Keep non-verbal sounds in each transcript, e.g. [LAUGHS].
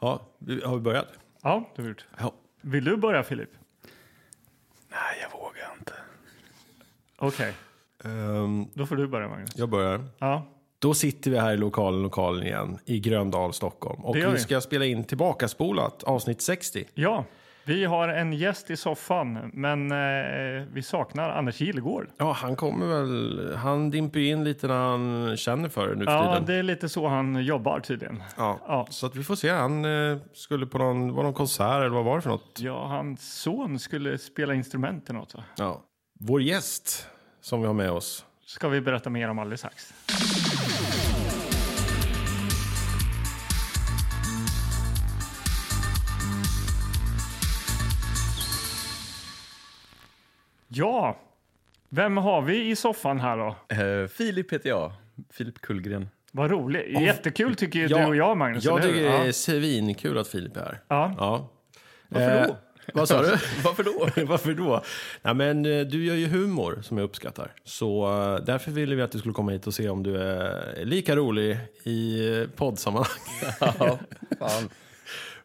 Ja, har vi börjat? Ja, det har vi gjort. Ja. Vill du börja Filip? Nej, jag vågar inte. Okej, Ehm, då får du börja Magnus. jag börjar. Ja, Då sitter vi här i lokalen, lokalen igen, i Gröndal, Stockholm. Och Det gör vi vi. ska spela in tillbaka spolat avsnitt 60. ja. Vi har en gäst i soffan, men eh, vi saknar Anders Gillegård. Ja, han kommer väl, han dimper in lite när han känner för det nu för Ja, tiden. det är lite så han jobbar tydligen. Ja. Ja. Så att vi får se, han eh, skulle på någon, var någon konsert eller vad var det för något? Ja, hans son skulle spela instrument eller något. va? Ja. Vår gäst som vi har med oss. Ska vi berätta mer om alldeles strax. Ja, vem har vi i soffan här då? Eh, Filip heter jag. Filip Kullgren. Vad roligt. Jättekul tycker Ja, du och jag, Magnus. Jag tycker det är ja. svinkul att Filip är här. Ja. Ja. Varför då? Vad sa du? [LAUGHS] Varför då? [LAUGHS] Varför då? Nej, men, eh, du gör ju humor som jag uppskattar. Så eh, därför ville vi att du skulle komma hit och se om du är lika rolig i eh, poddsammanhang. [LAUGHS] ja, fan.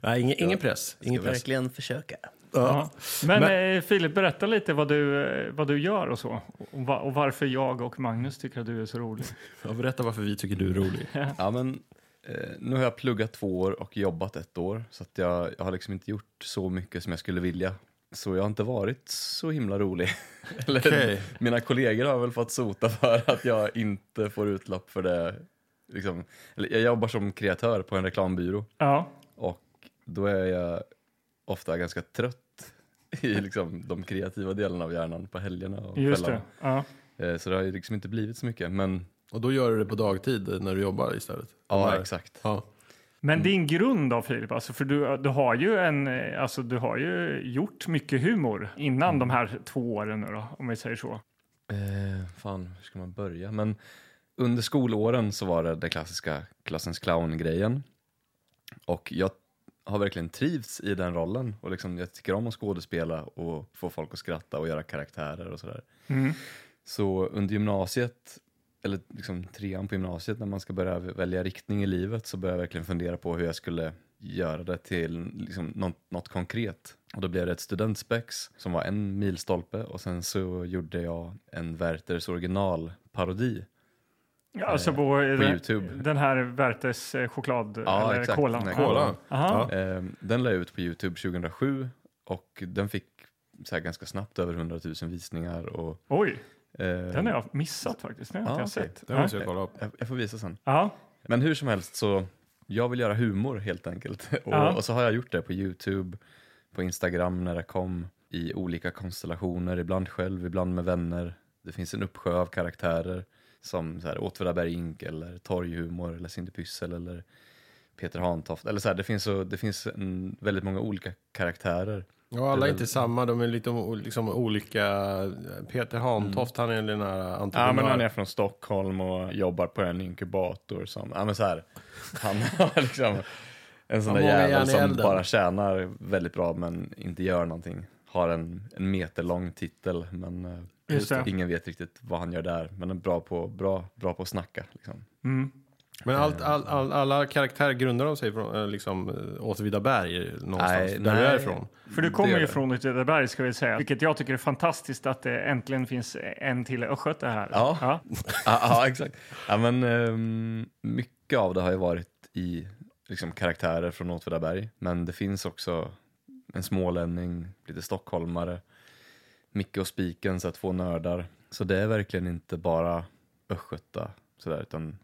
Nej, ingen, ingen press. Ska Ingen press. verkligen försöka. Ja. Men, Men- eh, Filip, berätta lite vad du, eh, vad du gör och så. Och, va- och varför jag och Magnus tycker att du är så rolig. Ja, berätta varför vi tycker du är rolig. Ja, men, eh, nu har jag pluggat två år och jobbat ett år. Så att jag, jag har liksom inte gjort så mycket som jag skulle vilja. Så jag har inte varit så himla rolig. [LAUGHS] Eller, Okej. Mina kollegor har väl fått sota för att jag inte får utlopp för det. Liksom, eller, jag jobbar som kreatör på en reklambyrå. Ja, Och då är jag ofta ganska trött i liksom de kreativa delarna av hjärnan på helgerna och just det. kvällarna. Ja. Eh, Så det har ju liksom inte blivit så mycket. Men Och då gör du det på dagtid när du jobbar istället? ja, exakt. Ja. Men din grund då, Filip? Alltså, för du, du, har ju en, eh, alltså, du har ju gjort mycket humor innan de här två åren nu då, om vi säger så. Eh, fan, hur ska man börja? Men under skolåren så var det den klassiska klassens clown-grejen. Och jag har verkligen trivts i den rollen. Och liksom, jag tycker om att skådespela och få folk att skratta och göra karaktärer och sådär. Mm. Så under gymnasiet, eller liksom trean på gymnasiet, när man ska börja välja riktning i livet så började jag verkligen fundera på hur jag skulle göra det till liksom något, något konkret. Och då blev det ett studentspex som var en milstolpe och sen så gjorde jag en Werthers originalparodi. Ja, Alltså på, på den, YouTube. Den här Werthers eh, choklad Ja, eller exakt. cola. Den här Ja. Kola. Aha. Ja. Eh, den la jag ut på YouTube 2007 och den fick så ganska snabbt över 100 000 visningar. Och, Oj, eh, den har jag missat faktiskt. Den har Ja, jag okej. sett. Det måste jag kolla upp. jag, jag får visa sen. Ja, Men hur som helst så, jag vill göra humor helt enkelt. [LAUGHS] Och, och så har jag gjort det på YouTube, på Instagram när det kom, i olika konstellationer, ibland själv, ibland med vänner. Det finns en uppsjö av karaktärer som så här, Åtvidaberg Ink eller Torghumor eller Cindy Pyssel eller Peter Hantoft. Eller så här, det finns, så, det finns en, väldigt många olika karaktärer. Ja, alla är inte samma, de är lite liksom olika. Peter Hantoft, han är den här entreprenör. Ja, men han är från Stockholm och jobbar på en inkubator som, ja men så här, han [LAUGHS] har liksom en sån där jävel som bara tjänar väldigt bra men inte gör någonting. Har en, en meterlång titel men eh, Just det. ingen vet riktigt vad han gör där. Men är bra på, bra, bra på att snacka. Liksom. mm. Men allt, all, all, alla karaktärer grundar de sig från eh, liksom, eh, Åtvidaberg någonstans, Nej, där du nej. är ifrån? För du kommer ju från Åtvidaberg ska vi säga. Vilket jag tycker är fantastiskt att det äntligen finns en till Östgöte här. Ja. ja. [LAUGHS] Ja, exakt. Ja, men, ehm, mycket av det har ju varit i liksom, karaktärer från Åtvidaberg. Men det finns också en smålänning, lite stockholmare, Micke och Spiken, så att två nördar. Så det är verkligen inte bara östgöta sådär, utan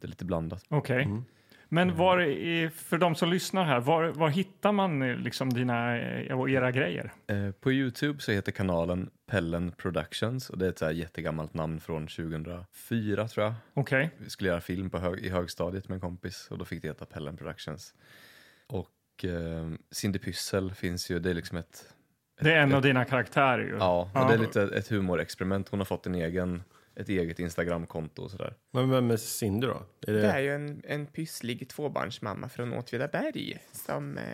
det är lite blandat. Okej. Mm. Men var, är- för de som lyssnar här, var, var hittar man eh, liksom dina eh, och era grejer? Eh, på Youtube så heter kanalen Pellen Productions och det är ett så här jättegammalt namn från 2004 tror jag. Okej. Vi skulle göra film på hög, i högstadiet med en kompis och då fick det heta Pellen Productions. Och eh, Cindy Pyssel finns ju, det är liksom ett, Det är en av dina karaktärer ju. ja, och det är lite ett humorexperiment. Hon har fått en egen, ett eget Instagramkonto och sådär. Men vem är Cindy då? Är Det det, är ju en, en pysslig tvåbarnsmamma från Åtvidaberg som eh,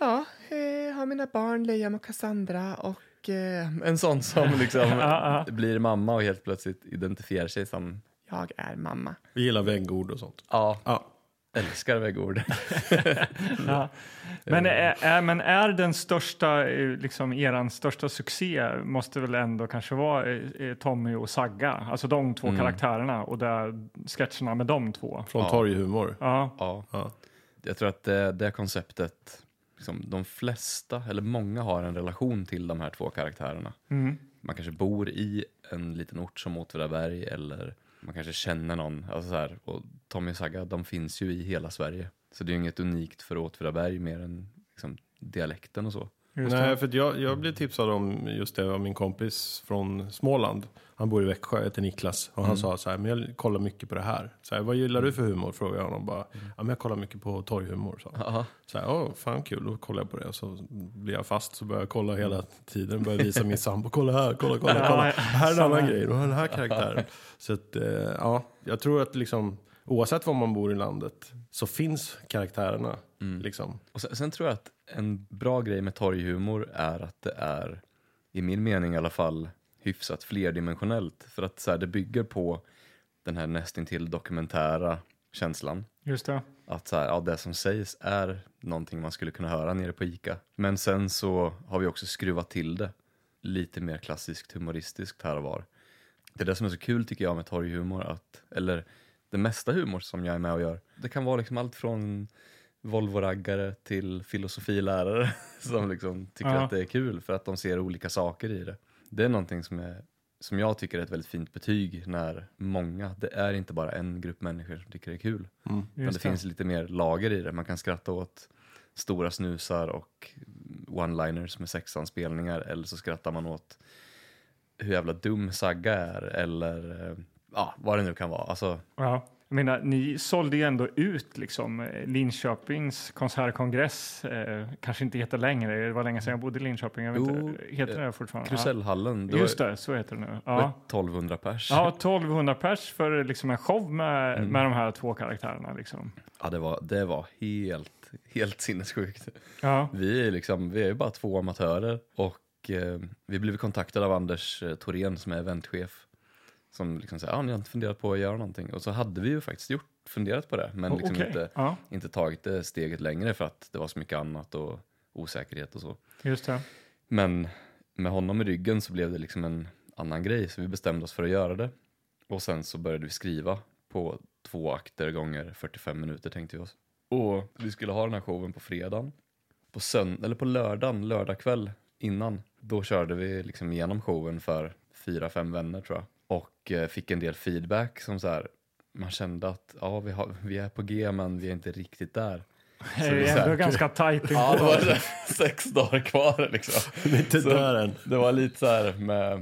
ja, eh, har mina barn Liam och Cassandra och eh, En sån som [LAUGHS] liksom blir mamma och helt plötsligt identifierar sig som, jag är mamma. vi gillar väggord och sånt. ja, Ja. Älskar väggord. [LAUGHS] Ja. Men, är, är, men är den största, eh, liksom eran största succé måste väl ändå kanske vara eh, eh, Tommy och Sagga, alltså de två Mm. karaktärerna och där sketcherna med de två. Från Ja. torghumor. Ja, ja. Ja. Jag tror att det, det konceptet, liksom, de flesta, eller många har en relation till de här två karaktärerna. mm. Man kanske bor i en liten ort som Åtvidaberg eller man kanske känner någon. Alltså så här, och Tommy och Sagga, de finns ju i hela Sverige. Så det är ju inget unikt för Åtvidaberg mer än liksom, dialekten och så. Nej, för jag, jag blev tipsad om just det av min kompis från Småland. Han bor i Växjö, heter Niklas. Och han Mm. sa så här, men jag kollar mycket på det här. Så här, vad gillar du för humor? Frågade jag honom bara. Ja, men jag kollar mycket på torghumor. Så. Aha. Så här, åh, fan kul, då kollar jag på det. Så blir jag fast, så börjar jag kolla hela tiden. Börjar visa min sambo, kolla här, kolla, kolla, kolla. Här är en annan grej, den här karaktären. Så att, eh, ja, jag tror att liksom, oavsett var man bor i landet, så finns karaktärerna. Mm. Liksom. Och sen, sen tror jag att en bra grej med torghumor är att det är, i min mening i alla fall, hyfsat flerdimensionellt. För att så här, det bygger på den här nästintill dokumentära känslan. Just det. Att så här, ja, det som sägs är någonting man skulle kunna höra nere på ICA. Men sen så har vi också skruvat till det lite mer klassiskt humoristiskt här och var. Det är det som är så kul tycker jag med torghumor, att, eller det mesta humor som jag är med och gör. Det kan vara liksom allt från Volvo-raggare till filosofilärare [LAUGHS] som liksom tycker Ja. att det är kul för att de ser olika saker i det. Det är någonting som, är, som jag tycker är ett väldigt fint betyg när många, det är inte bara en grupp människor som tycker det är kul. Mm. Men Just det finns lite mer lager i det. Man kan skratta åt stora snusar och one-liners med sexanspelningar eller så skrattar man åt hur jävla dum Sagga är eller eh, ja, vad det nu kan vara. Alltså, Ja. Jag menar, ni sålde ju ändå ut liksom eh, Linköpings konsertkongress. Eh, kanske inte heter längre. Det var länge sedan jag bodde i Linköping. Jag vet Jo, inte, heter det fortfarande? Krusellhallen, Ja. Just det, så heter det nu. Ja. 1200 pers. Ja, 1200 pers för liksom en show med, Mm. med de här två karaktärerna. Liksom. Ja, det var, det var helt, helt sinnessjukt. Ja, Vi är, liksom, vi är ju bara två amatörer och eh, vi blev kontaktade av Anders eh, Thorén som är eventchef. Som liksom säger, ja ni har inte funderat på att göra någonting. Och så hade vi ju faktiskt gjort, funderat på det. Men o- liksom okej. inte, Ja, inte tagit det steget längre för att det var så mycket annat och osäkerhet och så. just det. Men med honom i ryggen så blev det liksom en annan grej så vi bestämde oss för att göra det. Och sen så började vi skriva på två akter gånger 45 minuter tänkte vi oss. Och vi skulle ha den här showen på fredagen. På, sönd- eller på lördagen, lördag kväll innan, då körde vi liksom igenom showen för fyra, fem vänner tror jag. Och eh, fick en del feedback som så här, man kände att ja, vi, har, vi är på G men vi är inte riktigt där. Det är det är så ändå här- ganska tajt. [LAUGHS] Ja, det var så [LAUGHS] sex dagar kvar liksom. [LAUGHS] Det är inte Så- där än. Det var lite så här med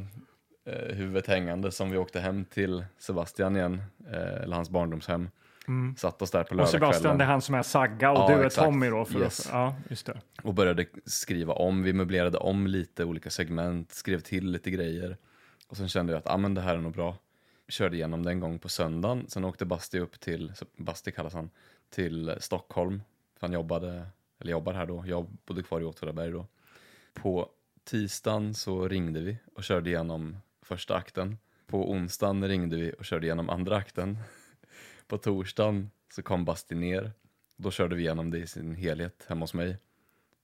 eh, huvudet hängande som vi åkte hem till Sebastian igen, eh, eller hans barndomshem. Mm. Satt oss där på Och Sebastian, lördagskvällen det är han som är Sagga och Ja, du är exakt. Tommy då. För Yes. ja, just det. och började skriva om. Vi möblerade om lite olika segment, skrev till lite grejer. Och sen kände jag att ah, men det här är nog bra. Körde igenom den gång på söndagen. Sen åkte Basti upp till, Basti kallas han, till Stockholm. För han jobbade, eller jobbar här då. Jag bodde kvar i Åtvidaberg då. På tisdagen så ringde vi och körde igenom första akten. På onsdagen ringde vi och körde igenom andra akten. [LAUGHS] På torsdagen så kom Basti ner. Då körde vi igenom det i sin helhet hemma hos mig.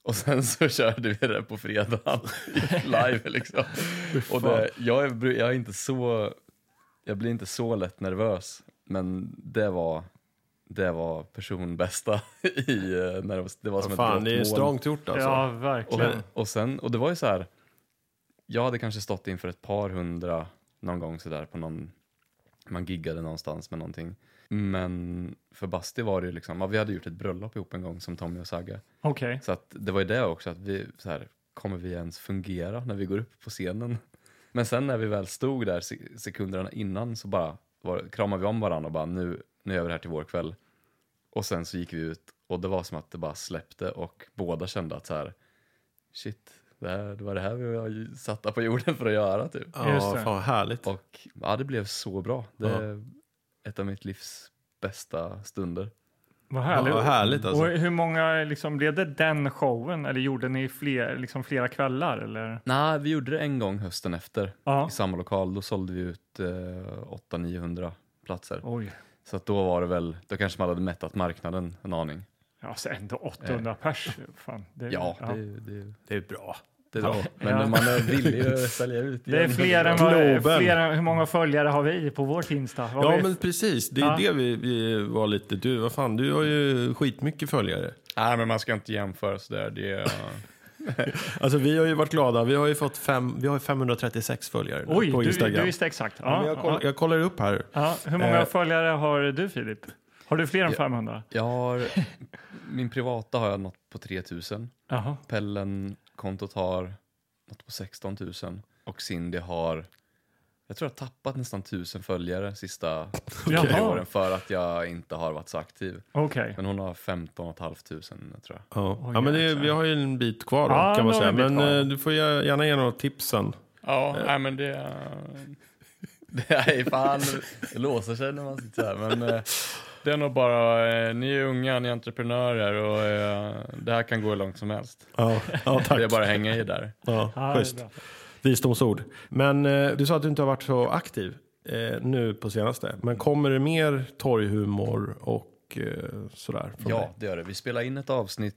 Och sen så körde vi det på fredagen [LAUGHS] live liksom. Och det, jag, är, jag är inte så, jag blir inte så lätt nervös. Men det var, det var personbästa [LAUGHS] i, eh, när det var, det var som fan, ett det är strångt gjort alltså. Ja, Och, verkligen. och, sen, och det var ju så här, jag hade kanske stått inför ett par hundra någon gång sådär på någon, man giggade någonstans med någonting. Men för Basti var det ju liksom, ja, vi hade gjort ett bröllop ihop en gång som Tommy och Saga. Okej. Så att det var ju det också, att vi så här, kommer vi ens fungera när vi går upp på scenen? [LAUGHS] Men sen när vi väl stod där se- sekunderna innan så bara var, kramade vi om varandra och bara nu, nu gör vi det här till vår kväll. Och sen så gick vi ut och det var som att det bara släppte och båda kände att så här, shit, det, här, det var det här vi var satta på jorden för att göra typ. Just Ja, det. fan härligt. Och ja, det blev så bra. Det är ett av mitt livs bästa stunder. Vad Ja, härligt. vad härligt alltså. Och hur många, liksom, blev det den showen eller gjorde ni fler, liksom, flera kvällar? Eller? Nej, vi gjorde det en gång hösten efter Ja. i samma lokal. Då sålde vi ut eh, 800-900 platser. Oj. Så att då var det väl, då kanske man hade mättat marknaden en aning. Alltså ändå 800 pers. Fan, det, Ja, det, det, Det är bra. Det är bra. Men Ja. man är villig att [LAUGHS] sälja ut Det är fler [LAUGHS] än, vad, fler än hur många följare har vi på vårt Insta? Ja, vi- men precis. Det är Ja. det vi, vi var lite... Du, vad fan, du har ju skitmycket följare. Nej, men man ska inte jämföra sådär. Det är, [LAUGHS] Alltså, vi har ju varit glada. Vi har ju fått fem, vi har ju 536 följare nu Oj, på Instagram. du visste exakt. Ja, jag, koll, ja, jag kollar upp här. ja. Hur många Eh. följare har du Filip? Har du fler än Ja. 500? jag har, min privata har jag nått på 3000. Jaha. Pellen-kontot har något på 16 000. Och Cindy har, jag tror jag har tappat nästan 1000 följare sista [LAUGHS] Jaha. åren för att jag inte har varit så aktiv. Okej. Men hon har 15 500 tror jag. Ja, Oj, ja men det, vi har ju en bit kvar då, Ja, kan man säga. Men kvar. eh, du får gärna ge några tipsen. Ja, nej men det... [LAUGHS] Det är fan, det låser sig när man sitter här. Men eh, det är nog bara, eh, ni är unga, ni är entreprenörer och eh, det här kan gå hur långt som helst. Ja, ja tack. Det är bara att hänga i där. Ja, Ja, det är schysst. bra. Visdomsord. Men eh, du sa att du inte har varit så aktiv eh, nu på senaste. Men kommer det mer torghumor och eh, sådär? från Ja, det gör det. Vi spelar in ett avsnitt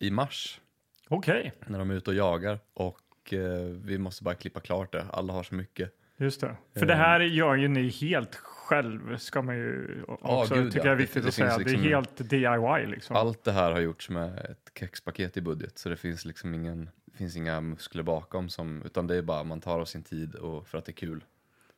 i mars Okej, när de är ute och jagar och eh, vi måste bara klippa klart det. Alla har så mycket. Just det. För Eh. det här gör ju ni helt själv, ska man ju också gud, tycka ja. är viktigt Det- det att säga. liksom- Det är helt DIY liksom. Allt det här har gjorts med ett kexpaket i budget så det finns liksom ingen, finns inga muskler bakom som, utan det är bara man tar av sin tid och för att det är kul.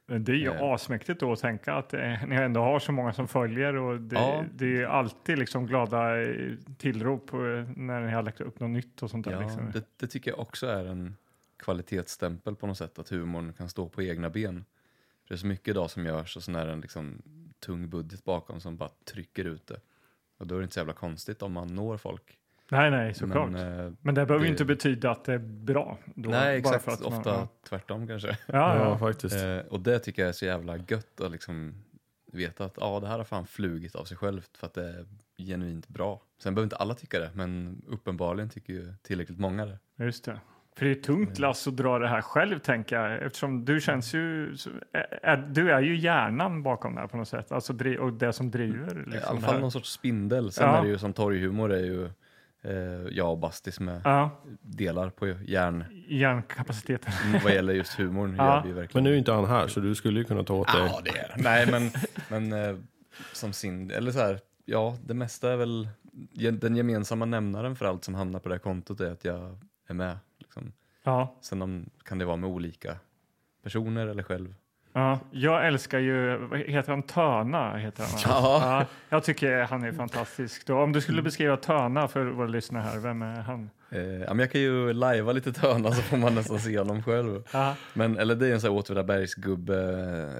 Det är ju Eh. asmäktigt då att tänka att eh, ni ändå har så många som följer och det, Ja. det är ju alltid liksom glada eh, tillrop eh, när ni har lagt upp något nytt och sånt där. Ja, liksom. det, det tycker jag också är en kvalitetsstämpel på något sätt, att humorn kan stå på egna ben. För det är så mycket idag som görs och sen är det en liksom tung budget bakom som bara trycker ut det. Och då är det inte så jävla konstigt om man når folk. Nej, nej, såklart. Men, Men, eh, det behöver ju inte betyda att det är bra. Då, nej, bara exakt. för att man- Ofta ja. tvärtom kanske. [LAUGHS] Ja, Ja, ja. faktiskt. Eh, och det tycker jag är så jävla gött att liksom veta att ja, det här har fan flugit av sig självt för att det är genuint bra. Sen behöver inte alla tycka det, men uppenbarligen tycker ju tillräckligt många det. Just det. För det är tungt lass att dra det här själv, tänker jag. Eftersom du känns ju... du är ju hjärnan bakom det här på något sätt. Alltså, och det som driver. I Liksom, alla det fall någon sorts spindel. Sen Ja. är det ju som torghumor är ju eh, jag och Bastis med Ja, delar på hjärn hjärnkapaciteten. vad gäller just humorn. [LAUGHS] Ja. Gör vi verkligen. Men nu är inte han här, så du skulle ju kunna ta åt dig. Ja, det är. Nej, men, men eh, som sin, eller så här, ja, det mesta är väl, den gemensamma nämnaren för allt som hamnar på det här kontot är att jag är med. Ja, Sen om, kan det vara med olika personer eller själv. ja. Jag älskar ju... Heter han? Töna heter han. Ja. Ja, jag tycker han är fantastisk. Då, om du skulle beskriva Töna för våra lyssnare här, vem är han? Eh, ja, jag kan ju lajva lite töna så får man nästan se honom själv. Ja, Men, eller det är en sån här Åtvidabergsgubbe,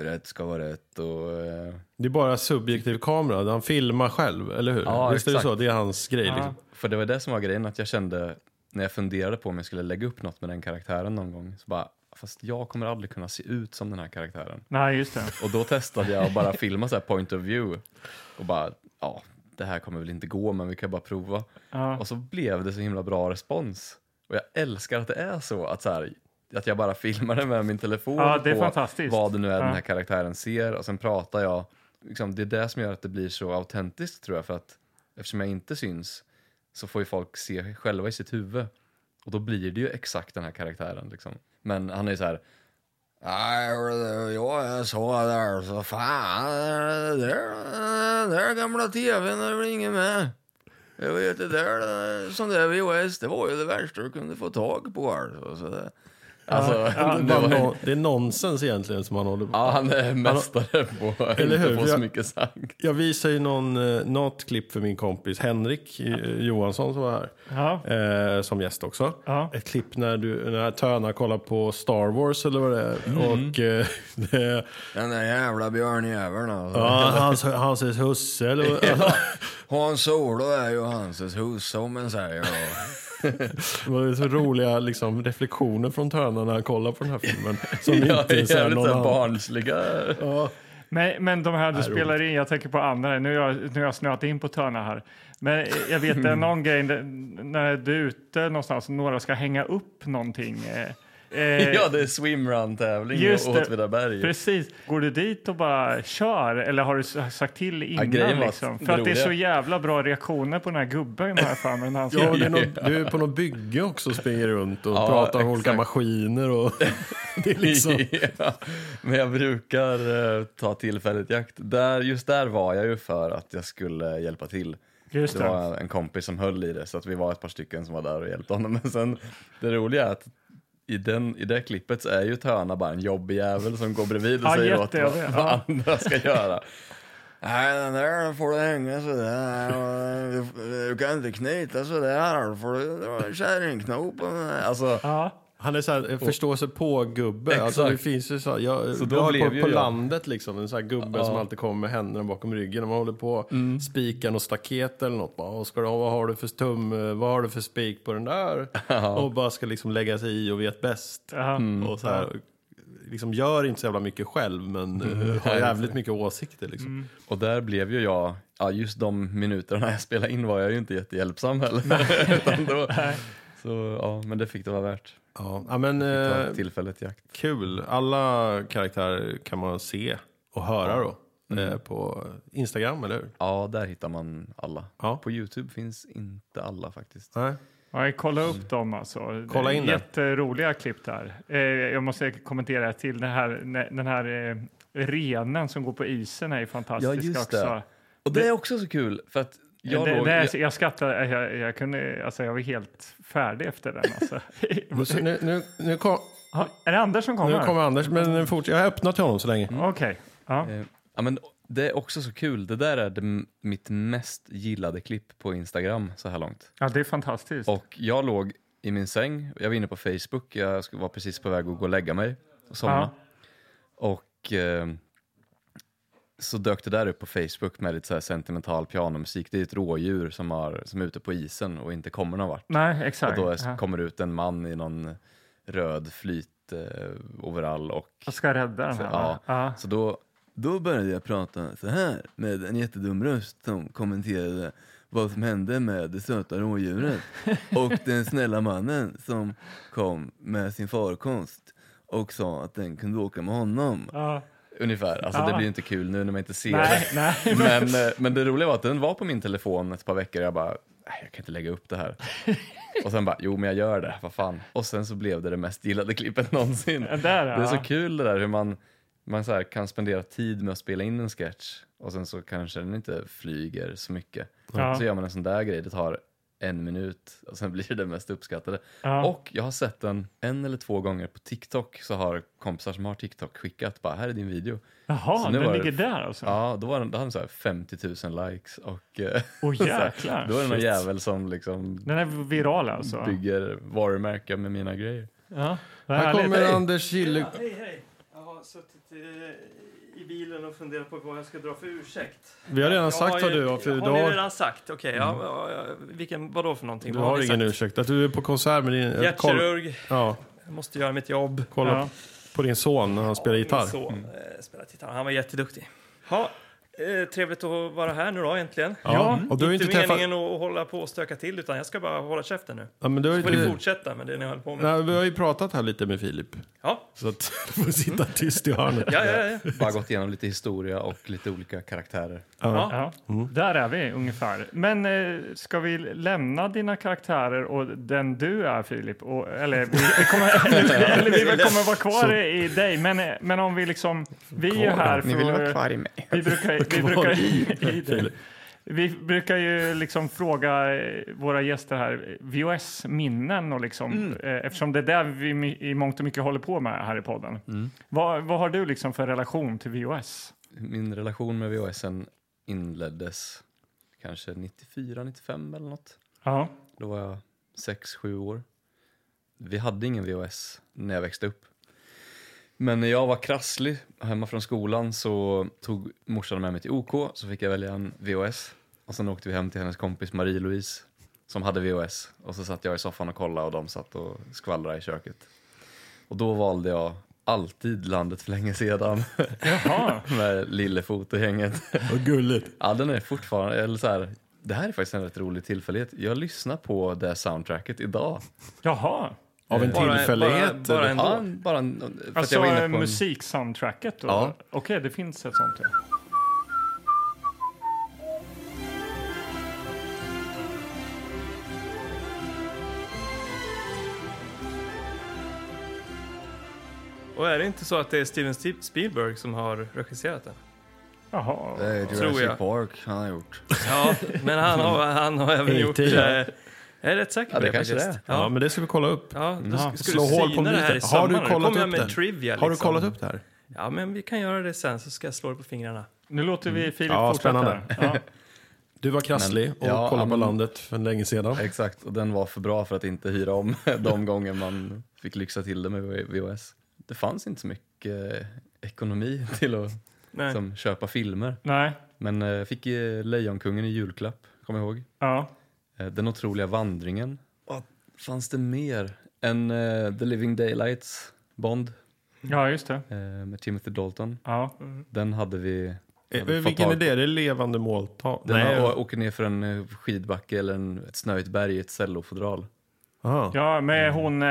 rätt ska vara rätt och eh, Det är bara subjektiv kamera, han filmar själv, eller hur? Ja, Visst är det exakt. så? Det är hans grej. Ja. Liksom. För det var det som var grejen, att jag kände när jag funderade på om jag skulle lägga upp något med den karaktären någon gång, så bara, fast jag kommer aldrig kunna se ut som den här karaktären. nej, just det. Och då testade jag att bara filma så här point of view och bara, ja, det här kommer väl inte gå, men vi kan bara prova. Ja. Och så blev det så himla bra respons. Och jag älskar att det är så, att, så här, att jag bara filmar det med min telefon Ja, det är på fantastiskt. vad det nu är Ja. den här karaktären ser och sen pratar jag. Liksom, det är det som gör att det blir så autentiskt tror jag, för att eftersom jag inte syns så får ju folk se själva i sitt huvud. Och då blir det ju exakt den här karaktären. Liksom. Men han är ju så här, jag är så där så fan, där, där gamla tvn är väl ingen med. Jag vet det där, sån där VHS, det var ju det värsta du kunde få tag på. Alltså, så alltså, ja, det, var, nå- det är nonsens egentligen som han håller på ja, han är mästare på att Eller inte hur? få så Jag- mycket sagt. Jag visar ju någon, eh, något klipp för min kompis Henrik eh, Johansson som var här. Ja, Eh, som gäst också. Ja. Ett klipp när, du, när Töna kollar på Star Wars eller vad det är. Mm. Och eh, [LAUGHS] det, Den där jävla björnjäveln alltså. ja, hans, hans husse eller vad- [LAUGHS] Hans Solo är ju hans hus som man säger. Det var så roliga liksom, reflektioner från Töna när han kollar på den här filmen. Som Ja, inte är så här jävligt någon barnsliga. Ja. men, men de här du spelar in, jag tänker på andra, nu har jag, nu har jag snöat in på Törna här. Men jag vet det är [LAUGHS] någon grej när du är ute någonstans och några ska hänga upp någonting. Eh, Ja, det är swimrun-tävling i det. Åtvidaberg. Precis. Går du dit och bara kör eller har du sagt till innan? att liksom? det För att det är så jävla bra reaktioner på den här gubben jag för mig. han Ja, det är något, du är på något bygge också och springer runt och Ja, pratar om olika maskiner. Och [LAUGHS] det är liksom... ja, men jag brukar eh, ta tillfället i akt. Där, just där var jag ju för att jag skulle hjälpa till. Just Det det. var en kompis som höll i det, så att vi var ett par stycken som var där och hjälpte honom. Men sen, det roliga är att i, den, i det klippet så är ju Töna bara en jobbig jävel som går bredvid och Ja, säger åt vad, vad andra ska göra. Nej, den där får du hänga sådär. och Du, du kan inte knyta sådär. Då får du dra kärringknop. på den här. Alltså, Ja. Han är så här, förstå sig på-gubbe. Alltså, det Exakt. finns ju så, jag, Så då blev på, ju på jag- landet liksom, en sån här gubbe Ja. som alltid kommer med händerna bakom ryggen. Om man håller på Mm. spiken och staket eller något. Bara, "Åh, ska du ha, vad har du för tum, vad har du för spik på den där? Och bara ska liksom lägga sig i och vet bäst. Ja. Mm. Och så här, liksom gör inte så jävla mycket själv men Mm. eh, har jävligt mycket åsikter liksom. Och där blev ju jag, ja just de minuterna jag spelade in var jag ju inte jättehjälpsam heller. [LAUGHS] Utan då, så ja, men det fick det vara värt. Ja, men eh, tillfället i akt. kul. Alla karaktärer kan man se och höra då. Mm. eh, På Instagram, eller hur? Ja, där hittar man alla. Ja. På Youtube finns inte alla faktiskt. Nej. Ja, kolla upp dem alltså. Kolla in det. Jätteroliga klipp där. Eh, jag måste kommentera till den här, den här eh, renen som går på isen är ju fantastisk Ja, just det. också. Och det är också så kul för att jag det, låg... det är, jag skrattar, jag, jag, kunde, alltså jag var helt färdig efter den. Alltså. [LAUGHS] Nu, nu, nu, kom, Ha, är det Anders som kommer? nu kommer Anders, men fort, jag har öppnat till honom så länge. Okej. Ja. Eh, Ja, men det är också så kul. Det där är det, mitt mest gillade klipp på Instagram så här långt. ja, det är fantastiskt. Och jag låg i min säng, jag var inne på Facebook, jag var precis på väg att gå och lägga mig och somna. Och eh, så dök det där upp på Facebook med lite så sentimental pianomusik. Det är ett rådjur som, har, som är ute på isen och inte kommer någon vart. Nej, Och exakt. då är, kommer ut en man i någon röd flyt eh, och Jag ska rädda den här. Ja. Ja. så då, då började jag prata så här med en jättedum röst som kommenterade vad som hände med det söta rådjuret [LAUGHS] och den snälla mannen som kom med sin farkost och sa att den kunde åka med honom. Ja. Ungefär. Alltså Ja. det blir inte kul nu när man inte ser Nej, nej. det. [LAUGHS] Men, eh, men det roliga var att den var på min telefon ett par veckor och jag bara, "Nej, jag kan inte lägga upp det här. Och sen bara, jo men jag gör det, vad fan. Och sen så blev det det mest gillade klippet [LAUGHS] någonsin. Ja, där, Det är så ja. kul det där hur man, man så kan spendera tid med att spela in en sketch och sen så kanske den inte flyger så mycket. Ja. Så gör man en sån där grej, det tar en minut och sen blir det det mest uppskattade. Ja. Och jag har sett den en eller två gånger på TikTok så har kompisar som har TikTok skickat bara här är din video. Jaha, Så nu den var det- ligger där alltså? Ja, då, var den, då hade den så här 50 000 likes och [LAUGHS] här, jäklar. då är det någon Shit. jävel som liksom Den är viral alltså? bygger varumärken med mina grejer. Ja, Här kommer. Anders Gille... Hej, hej. Jag har suttit eh, i bilen och funderat på vad jag ska dra för ursäkt. Vi har redan Jag sagt vad ju- du har för... Du Har ni har, redan sagt? Okej, ja, ja, ja, vilken, vad då för någonting? du Vad har ni ingen sagt? ursäkt. Att du är på konsert med din... Hjärtkirurg, Ja, jag måste göra mitt jobb. kolla Ja. på din son när han spelar Min gitarr. son eh, spelar gitarr. Han var jätteduktig. Ja, eh, trevligt att vara här nu då äntligen. Ja, och du har inte inte träffat... meningen att hålla på och stöka till utan jag ska bara hålla käften nu. Ja, men du har Så får ni fortsätta med det ni håller på med. Nej, vi har ju pratat här lite med Filip. Ja, Så att [LAUGHS] du får sitta tyst i hörnet. ja, ja. ja. Bara gått igenom lite historia och lite olika karaktärer. Ja. Ja, Mm. där är vi ungefär. Men eh, ska vi lämna dina karaktärer och den du är, Filip? Och, eller, vi, vi kommer, [LAUGHS] eller, vi kommer vara kvar i dig, men, eh, men om vi liksom... Vi är här för... Ni vill vara kvar i mig. Vi brukar, vi brukar, i [LAUGHS] vi brukar ju liksom fråga eh, våra gäster här VHS-minnen och liksom, eh, eftersom det är där vi i mångt och mycket håller på med här i podden. Vad, vad har du liksom för relation till VHS? Min relation med VHSen inleddes kanske 94, 95 eller något. Ja, Då var jag 6-7 år. Vi hade ingen VHS när jag växte upp. Men när jag var krasslig hemma från skolan så tog morsan med mig till OK så fick jag välja en VHS. Och sen åkte vi hem till hennes kompis Marie-Louise som hade VHS. Och så satt jag i soffan och kollade och de satt och skvallrade i köket. Och då valde jag alltid Landet för länge sedan jaha. [LAUGHS] med Lillefot och gänget. Vad gulligt. Ja, den är fortfarande, eller så här, det här är faktiskt en rätt rolig tillfällighet. Jag lyssnar på det soundtracket idag. jaha. Av en Bara- tillfällighet? bara- bara en- Ja, bara en, för att Alltså jag var inne på en, musiksoundtracket? Ja. Okej, det finns ett sånt. Ja. Och är det inte så att det är Steven Sp- Spielberg som har regisserat den? Jaha. det är Tror Jurassic jag. Park han har gjort. Ja, men han har, han har även [LAUGHS] gjort... Eh, jag är rätt säker på Ja, det det, kanske faktiskt. det. Ja, Ja, men det ska vi kolla upp. ja, då ska, ska Slå du hål på det här i. Har du kollat upp med det? trivia. Har du liksom. kollat upp det här? Ja, men vi kan göra det sen så ska jag slå det på fingrarna. Nu låter vi Filip Ja, fortsätta. spännande. Ja. [LAUGHS] Du var krasslig Men- och ja, kollade på landet för länge sedan. Exakt, och den var för bra för att inte hyra om [LAUGHS] de gånger man fick lyxa till det med VHS. Det fanns inte så mycket eh, ekonomi [LAUGHS] till att Nej. liksom, köpa filmer. Nej. Men eh, jag fick eh, Lejonkungen i julklapp, kommer jag ihåg. Ja. Eh, Den otroliga vandringen. Vad fanns det mer? En eh, The Living Daylights, Bond, ja, just det. eh, med Timothy Dalton. Ja. Den hade vi... Hade Vilken är på. det? Är det levande måltavla? Den Nej. Åker ner för en skidbacke eller en, ett snöigt berg i ett cellofodral. Aha. ja, med hon... Eh,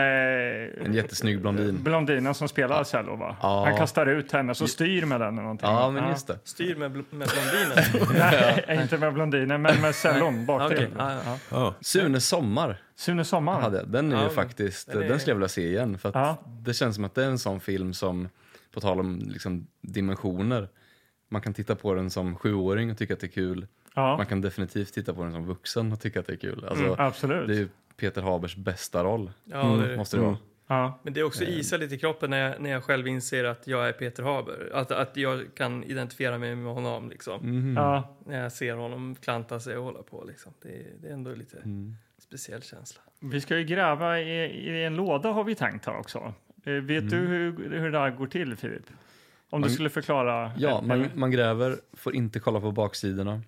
En jättesnygg blondin. blondinen som spelar cello, va? Ja. Han kastar ut henne, så styr med den eller någonting. Ja, men just det. Styr med, bl- med blondinen. [LAUGHS] Nej, inte med blondinen, men med cellon bak till. ja, ja. Ja. Sune Sommar Sune Sommar. hade. Den är Ja, ju faktiskt, den den, är- skulle jag vilja se igen. För att Ja. det känns som att det är en sån film som, på tal om liksom dimensioner, man kan titta på den som sjuåring och tycka att det är kul. Ja, Man kan definitivt titta på den som vuxen och tycka att det är kul. Alltså, mm, absolut. Det är Peter Habers bästa roll, ja det är det. måste det vara. Ja. Men det är också isa lite i kroppen när jag, när jag själv inser att jag är Peter Haber. Att, att jag kan identifiera mig med honom liksom. Mhm. Ja. När jag ser honom klanta sig och hålla på liksom. Det, är- det är ändå lite Mm. speciell känsla. Vi ska ju gräva i, i en låda har vi tänkt här också. Eh, vet du hur, hur det här går till, Filip? Om du Man- skulle förklara. Ja, Eh, man, man gräver, får inte kolla på baksidorna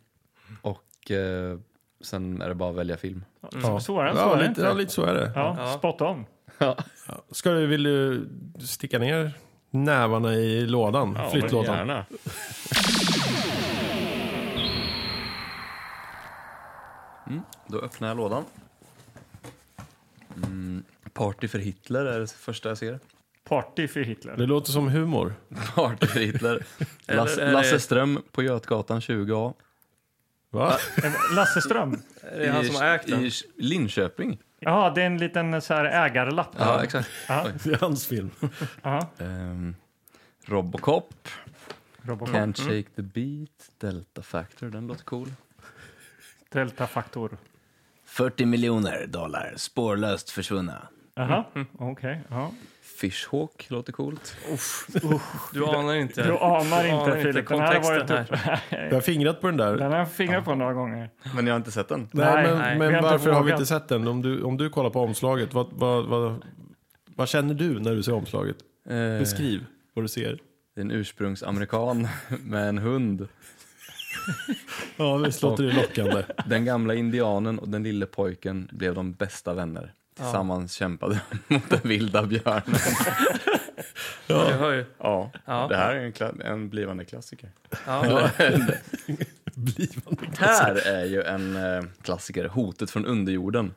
och eh, sen är det bara att välja film. Så är det, så Ja, är det lite, inte. ja, lite så är det. Ja, Ja. spot on. Ska du, vill du sticka ner nävarna i lådan? Flyttlådan? Gärna. [LAUGHS] Mm, då öppnar jag lådan. Mm, Party för Hitler är det första jag ser. Party för Hitler. Det låter som humor. [LAUGHS] Party för Hitler. Eller Lasse, är det- Lasse Ström på Götgatan 20A. Va? Eh, Lasse Ström. Är det han som har ägt den? I Linköping. Ja, det är en liten så här ägarlapp. Ja, exakt. Det är hans film. [LAUGHS] Ehm, Robocop. Robocop. Can't shake the beat. Delta Factor, den låter cool. Delta-faktor. 40 miljoner dollar spårlöst försvunna. Jaha, okej. ja. Fishhawk låter coolt. Du anar inte. Du anar Du inte, Filip. Den här har varit kontexten upp. [LAUGHS] Jag har fingrat på den där. Den har jag fingrat på några gånger. Men jag har inte sett den. Nej, Nej, men, nej, men har varför har vi inte sett den? Om du, om du kollar på omslaget, vad, vad, vad, vad känner du när du ser omslaget? Eh, Beskriv vad du ser. Det är en ursprungsamerikan [LAUGHS] med en hund. Ja, visst låter det lockande. Den gamla indianen och den lille pojken blev de bästa vänner. Tillsammans kämpade de [LAUGHS] mot den vilda björnen. [LAUGHS] Jag hör ju. Ja, Ja. det här är en, kla- en blivande klassiker. Ja. [LAUGHS] Här är ju en eh, klassiker, Hotet från underjorden.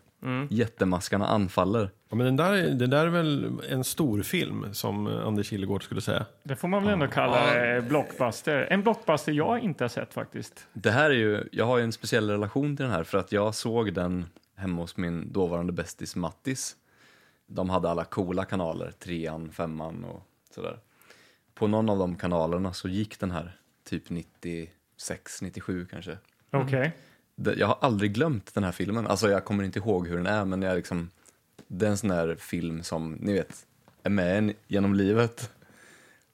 Jättemaskarna anfaller. Ja, men den där, är- den där är väl en stor film som eh, Anders Killegård skulle säga. Det får man väl ändå kalla eh, blockbuster. En blockbuster jag inte har sett faktiskt. Det här är ju, jag har ju en speciell relation till den här för att jag såg den hemma hos min dåvarande bästis Mattis. De hade alla coola kanaler, trean, femman och sådär. På någon av de kanalerna så gick den här typ 96, 97 kanske. Okej. Det- Jag har aldrig glömt den här filmen. Alltså jag kommer inte ihåg hur den är men jag liksom, det är en sån där film som, ni vet, är med en genom livet.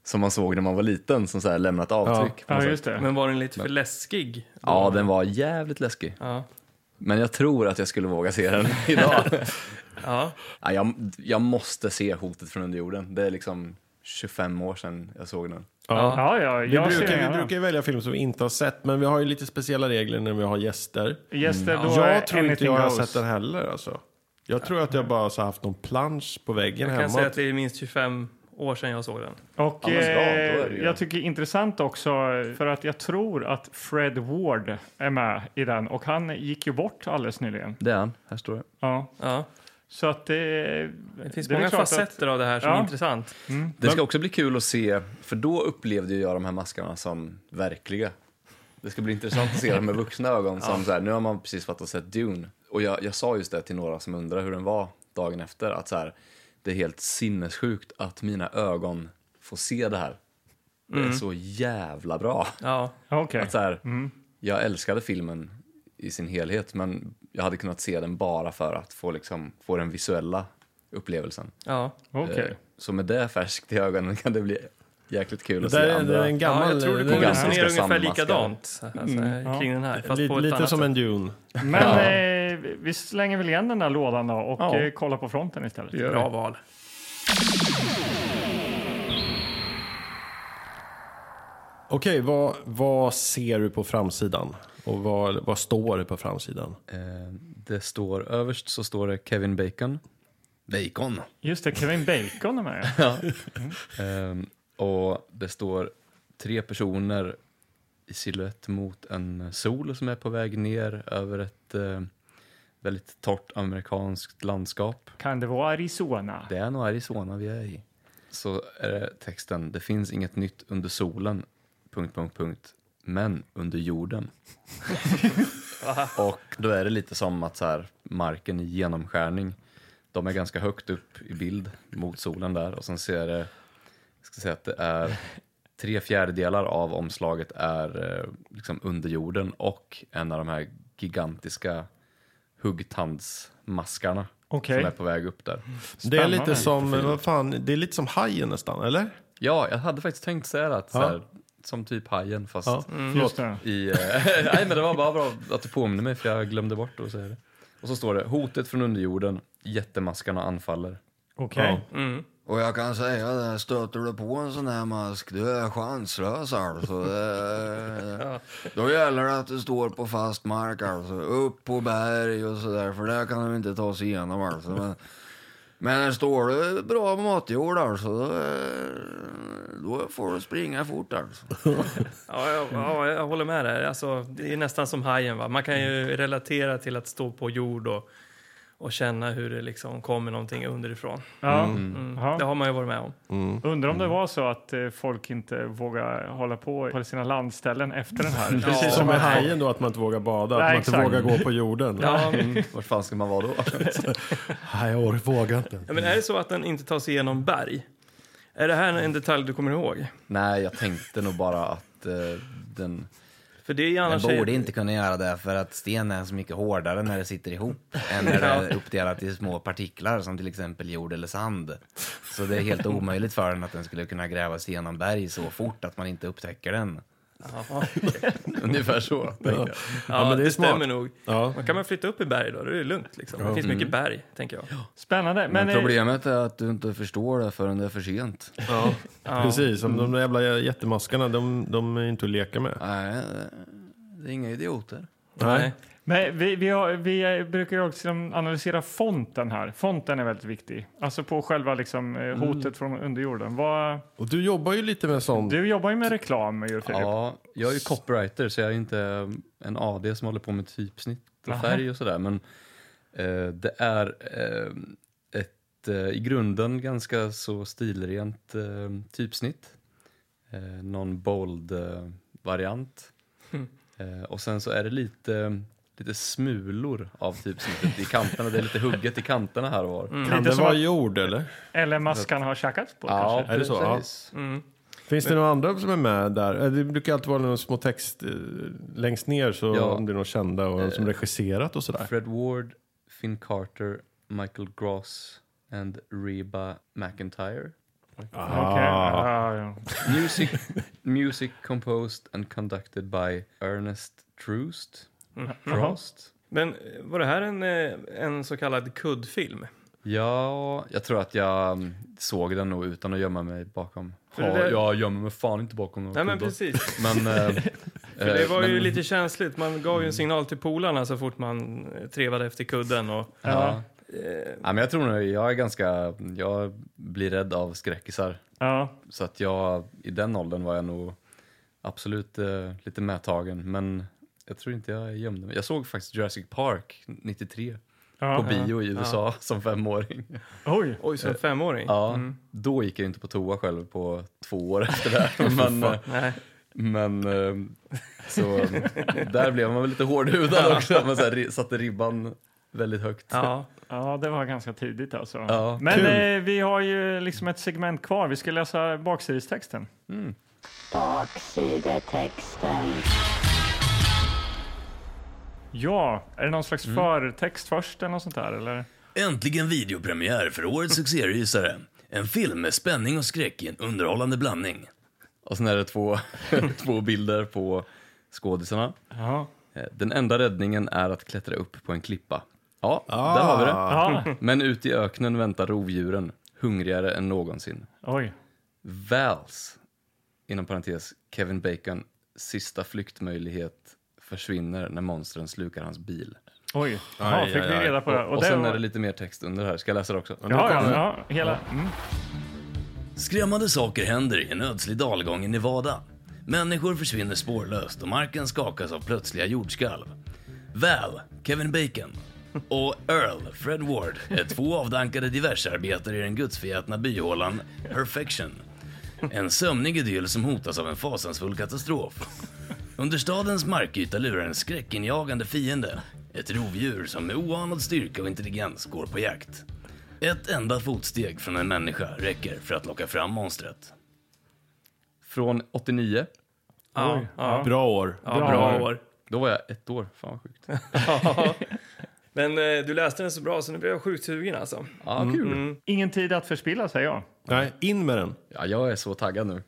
Som man såg när man var liten, som så här lämnat avtryck. på Ja, det. Men var den lite för läskig? Ja, den var jävligt läskig. Ja. Men jag tror att jag skulle våga se den [LAUGHS] idag. [LAUGHS] Ja. ja, jag, jag måste se Hotet från underjorden. Det är liksom 25 år sedan jag såg den. Ja. Ja, ja, Vi jag brukar, vi brukar välja film som vi inte har sett, men vi har ju lite speciella regler när vi har gäster. Gäster, då är Jag tror inte jag har goes. sett den heller. Alltså. Jag tror att jag bara så haft någon plansch på väggen Jag kan hemma. säga att det är minst 25 år sedan jag såg den. Och Ja, eh, det jag tycker intressant också för att jag tror att Fred Ward är med i den och han gick ju bort alldeles nyligen. Det är han. Här står det. Ja. Ja. Så att det... Det finns väl många klart att- facetter av det här som Ja. är intressant. Det ska också bli kul att se, för då upplevde jag de här maskarna som verkliga. Det ska bli intressant att se dem med vuxna ögon. Som [LAUGHS] så här, nu har man precis varit och sett Dune. Och jag, jag sa just det till några som undrar hur den var dagen efter. Att så här, det är helt sinnessjukt att mina ögon får se det här. Det är så jävla bra. Ja, Okej. Att så här, Jag älskade filmen i sin helhet, men jag hade kunnat se den bara för att få, liksom, få den visuella upplevelsen. ja. Okej. Eh, Så med det färskt i ögonen kan det bli jäkligt kul Det att se är, det andra. är en ja gammal... jag tror det det är kommer resonera ungefär likadant alltså, kring den här. Fast Lite, lite som sätt. en Dune. Men eh, vi slänger väl igen den där lådan då och Ja. eh, kollar på fronten istället. Bra val. Okej, vad, vad ser du på framsidan? Och vad, vad står det på framsidan? Eh, Det står, överst så står det Kevin Bacon. Bacon. Just det, Kevin Bacon är med. [LAUGHS] Ehm, och det står tre personer i silhuett mot en sol som är på väg ner över ett eh, väldigt torrt amerikanskt landskap. Kan det vara Arizona? Det är nog Arizona vi är i. Så är det texten, det finns inget nytt under solen, punkt, punkt, punkt, men under jorden. [LAUGHS] och då är det lite som att så här, marken i genomskärning, de är ganska högt upp i bild mot solen där och sen ser det, jag ska säga att det är tre fjärdedelar av omslaget är eh, liksom under jorden och en av de här gigantiska huggtandsmaskarna Okej. som är på väg upp där. Det är lite som, vad fan, det är lite som hajen nästan, eller? Ja, jag hade faktiskt tänkt säga det, att så Ja. här, som typ hajen fast Ja. Just det. i... eh, [LAUGHS] nej, men det var bara bra att du påminner mig för jag glömde bort att säga det. Och så står det, hotet från underjorden, jättemaskarna anfaller. Okej. Mm. Och jag kan säga det, stöter du på en sån här mask, du är chanslös alltså. Det, [LAUGHS] då gäller det att du står på fast mark alltså. Upp på berg och sådär, för där kan du inte ta sig igenom alltså. Men, men står du bra matjord alltså, då, då får du springa fort alltså. [LAUGHS] Ja, jag, ja, jag håller med där. Alltså, det är nästan som hajen. Va? Man kan ju relatera till att stå på jord och, och känna hur det liksom kommer någonting underifrån. Ja. Mm. Ja. Det har man ju varit med om. Undrar om det var så att eh, folk inte vågar hålla på på sina landställen efter den här. [LAUGHS] Precis som med hajen då, att man inte vågar bada, Nej, att man inte vågar gå på jorden. Ja, Vart fan ska man vara då? [LAUGHS] Nej, jag vågar inte. Ja, men är det så att den inte tar sig igenom berg? Är det här en detalj du kommer ihåg? nej, jag tänkte nog bara att eh, den... För det är ju Den annars... borde inte kunna göra det för att sten är så mycket hårdare när det sitter ihop än när det är uppdelat i små partiklar som till exempel jord eller sand. Så det är helt omöjligt för den att den skulle kunna gräva sig igenom berg så fort att man inte upptäcker den. [LAUGHS] Ungefär så. tänker jag. Ja, men det det, stämmer nog. Ja. Man kan man flytta upp i berg då, då är det lugnt. Liksom. Det finns mycket berg, tänker jag. Spännande. Men, Men eh, problemet är att du inte förstår det förrän det är för sent. Ja, [LAUGHS] precis. Som de där jävla jättemaskarna, de, de är inte att leka med. Nej, det är inga idioter. Nej. Men vi, vi, har, vi eh, brukar ju också analysera fonten här. Fonten är väldigt viktig. Alltså på själva liksom, eh, hotet från underjorden. Vad, Och du jobbar ju lite med sånt. du jobbar ju med reklam, ju, Filip. Ja, jag är ju copywriter så jag är inte en AD som håller på med typsnitt och Aha. färg och sådär. Men eh, det är eh, ett eh, i grunden ganska så stilrent eh, typsnitt. Eh, någon bold eh, variant. Eh, och sen så är det lite, lite smulor av typsnittet i kanterna. Det är lite hugget i kanterna här och var. Kan Lite det som vara jord eller? Eller maskan har tjackat på Ja, kanske. Är det så? Ja. Mm. Finns det några andra som är med där? Eh, Det brukar alltid vara några små text eh, längst ner så Ja. om det är några kända och som Eh, regisserat och sådär. Fred Ward, Finn Carter, Michael Gross and Reba McIntyre. Okej. Ah. Ja. Music, music composed and conducted by Ernest Troost. Frost. Men eh, var det här en, eh, en så kallad kuddfilm? Ja, jag tror att jag mm, såg den nog utan att gömma mig bakom. För Ja, det Jag gömmer mig fan inte bakom någon Nej, men precis. Men, [LAUGHS] eh, För det var ju men- lite känsligt. Man gav ju en signal till polarna så fort man trevade efter kudden. Och, Ja. eh, Ja, men jag tror nog, jag är ganska, jag blir rädd av skräckisar. ja. Så att jag, i den åldern var jag nog absolut eh, lite medtagen. Men jag tror inte jag gömde mig. Jag såg faktiskt Jurassic Park 93. Ja. på bio i USA [LAUGHS] som femåring. Oj! Oj, som femåring? Ja, Då gick jag inte på toa själv på två år efter det. [LAUGHS] Men, eh, men eh, så eh, där blev man väl lite hårdhudad också. Man så här, satte ribban väldigt högt. Ja. Ja, det var ganska tidigt alltså. Ja, Men eh, vi har ju liksom ett segment kvar. Vi ska läsa baksidestexten. Baksidetexten. Ja, är det någon slags Mm. förtext först eller något sånt där? Eller? Äntligen videopremiär för årets succérysare. En film med spänning och skräck i en underhållande blandning. Och sen är det två, [LAUGHS] två bilder på skådisarna. Ja. Eh, Den enda räddningen är att klättra upp på en klippa. Ja, där har vi det. ja. Men ute i öknen väntar rovdjuren, hungrigare än någonsin. Oj. Vals, inom parentes Kevin Bacon, sista flyktmöjlighet försvinner när monstren slukar hans bil. Oj. Jaha, Aj, fick aj, vi aj. reda på det. Och, det sen var- är det lite mer text under här. Ska jag läsa det också? Ja, ja, ja. Hela. Mm. Skrämmande saker händer i en ödslig dalgång i Nevada. Människor försvinner spårlöst och marken skakas av plötsliga jordskalv. Val, Kevin Bacon och Earl, Fred Ward, är två avdankade diversarbetare i den gudsförgätna byhålan Perfection. En sömnig idyll som hotas av en fasansfull katastrof. Under stadens markyta lurar en skräckinjagande fiende. Ett rovdjur som med oanad styrka och intelligens går på jakt. Ett enda fotsteg från en människa räcker för att locka fram monstret. Från 89. Ja, ja. Bra år. ja, Bra bra år. år. Då var jag ett år. Fan vad sjukt. Ja. [LAUGHS] Men eh, du läste den så bra så nu blev jag sjukt sugen alltså. Ja, kul. Ingen tid att förspilla, säger jag. Nej, in med den. Ja, jag är så taggad nu.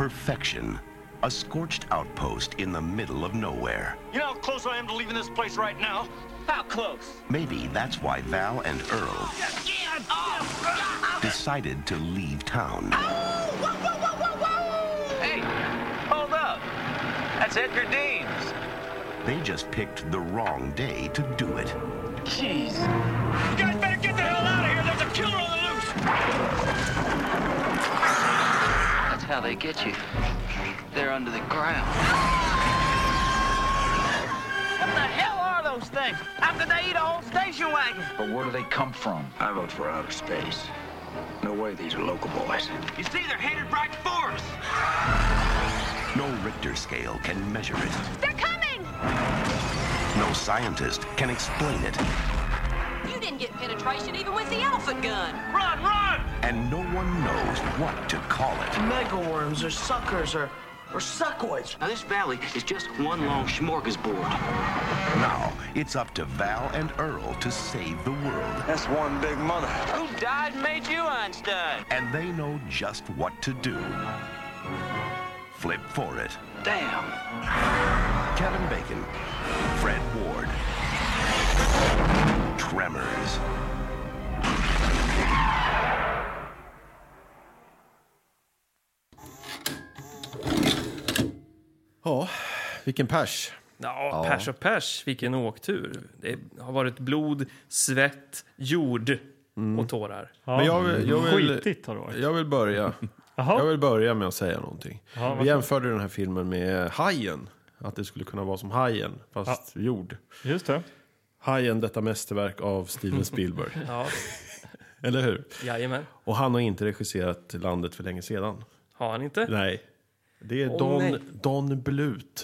Perfection. A scorched outpost in the middle of nowhere. You know how close I am to leaving this place right now? How close? Maybe that's why Val and Earl decided to leave town. Hey, hold up. That's Edgar Deans. They just picked the wrong day to do it. Jeez. You guys better get the hell out of here. There's a killer on the loose. That's how they get you. They're under the ground. What the hell are those things? How could they eat a whole station wagon? But where do they come from? I vote for outer space. No way these are local boys. You see, they're headed right for us. No Richter scale can measure it. They're coming! No scientist can explain it. You didn't get penetration even with the elephant gun. Run, run! And no one knows what to call it. Megaworms or suckers or, or suckoids. Now, this valley is just one long smorgasbord. Now, it's up to Val and Earl to save the world. That's one big mother. Who died and made you Einstein? And they know just what to do. Flip for it. Damn. Kevin Bacon, Fred Tremors. Ja, vilken pers. Ja, pers och pers, vilken åktur. Det har varit blod, svett, jord och tårar. Ja. Men jag vill, jag vill, Skitigt har det varit. jag vill börja. [LAUGHS] Jag vill börja med att säga någonting. Ja, vad Vi jämförde den här filmen med Hajen. Att det skulle kunna vara som Hajen, fast jord. Just det. Hajen, detta mästerverk av Steven Spielberg. [LAUGHS] Ja, [LAUGHS] Eller hur? jajamän. Och han har inte regisserat Landet för länge sedan. Har han inte? Nej. Det är Åh, Don, nej. Don Bluth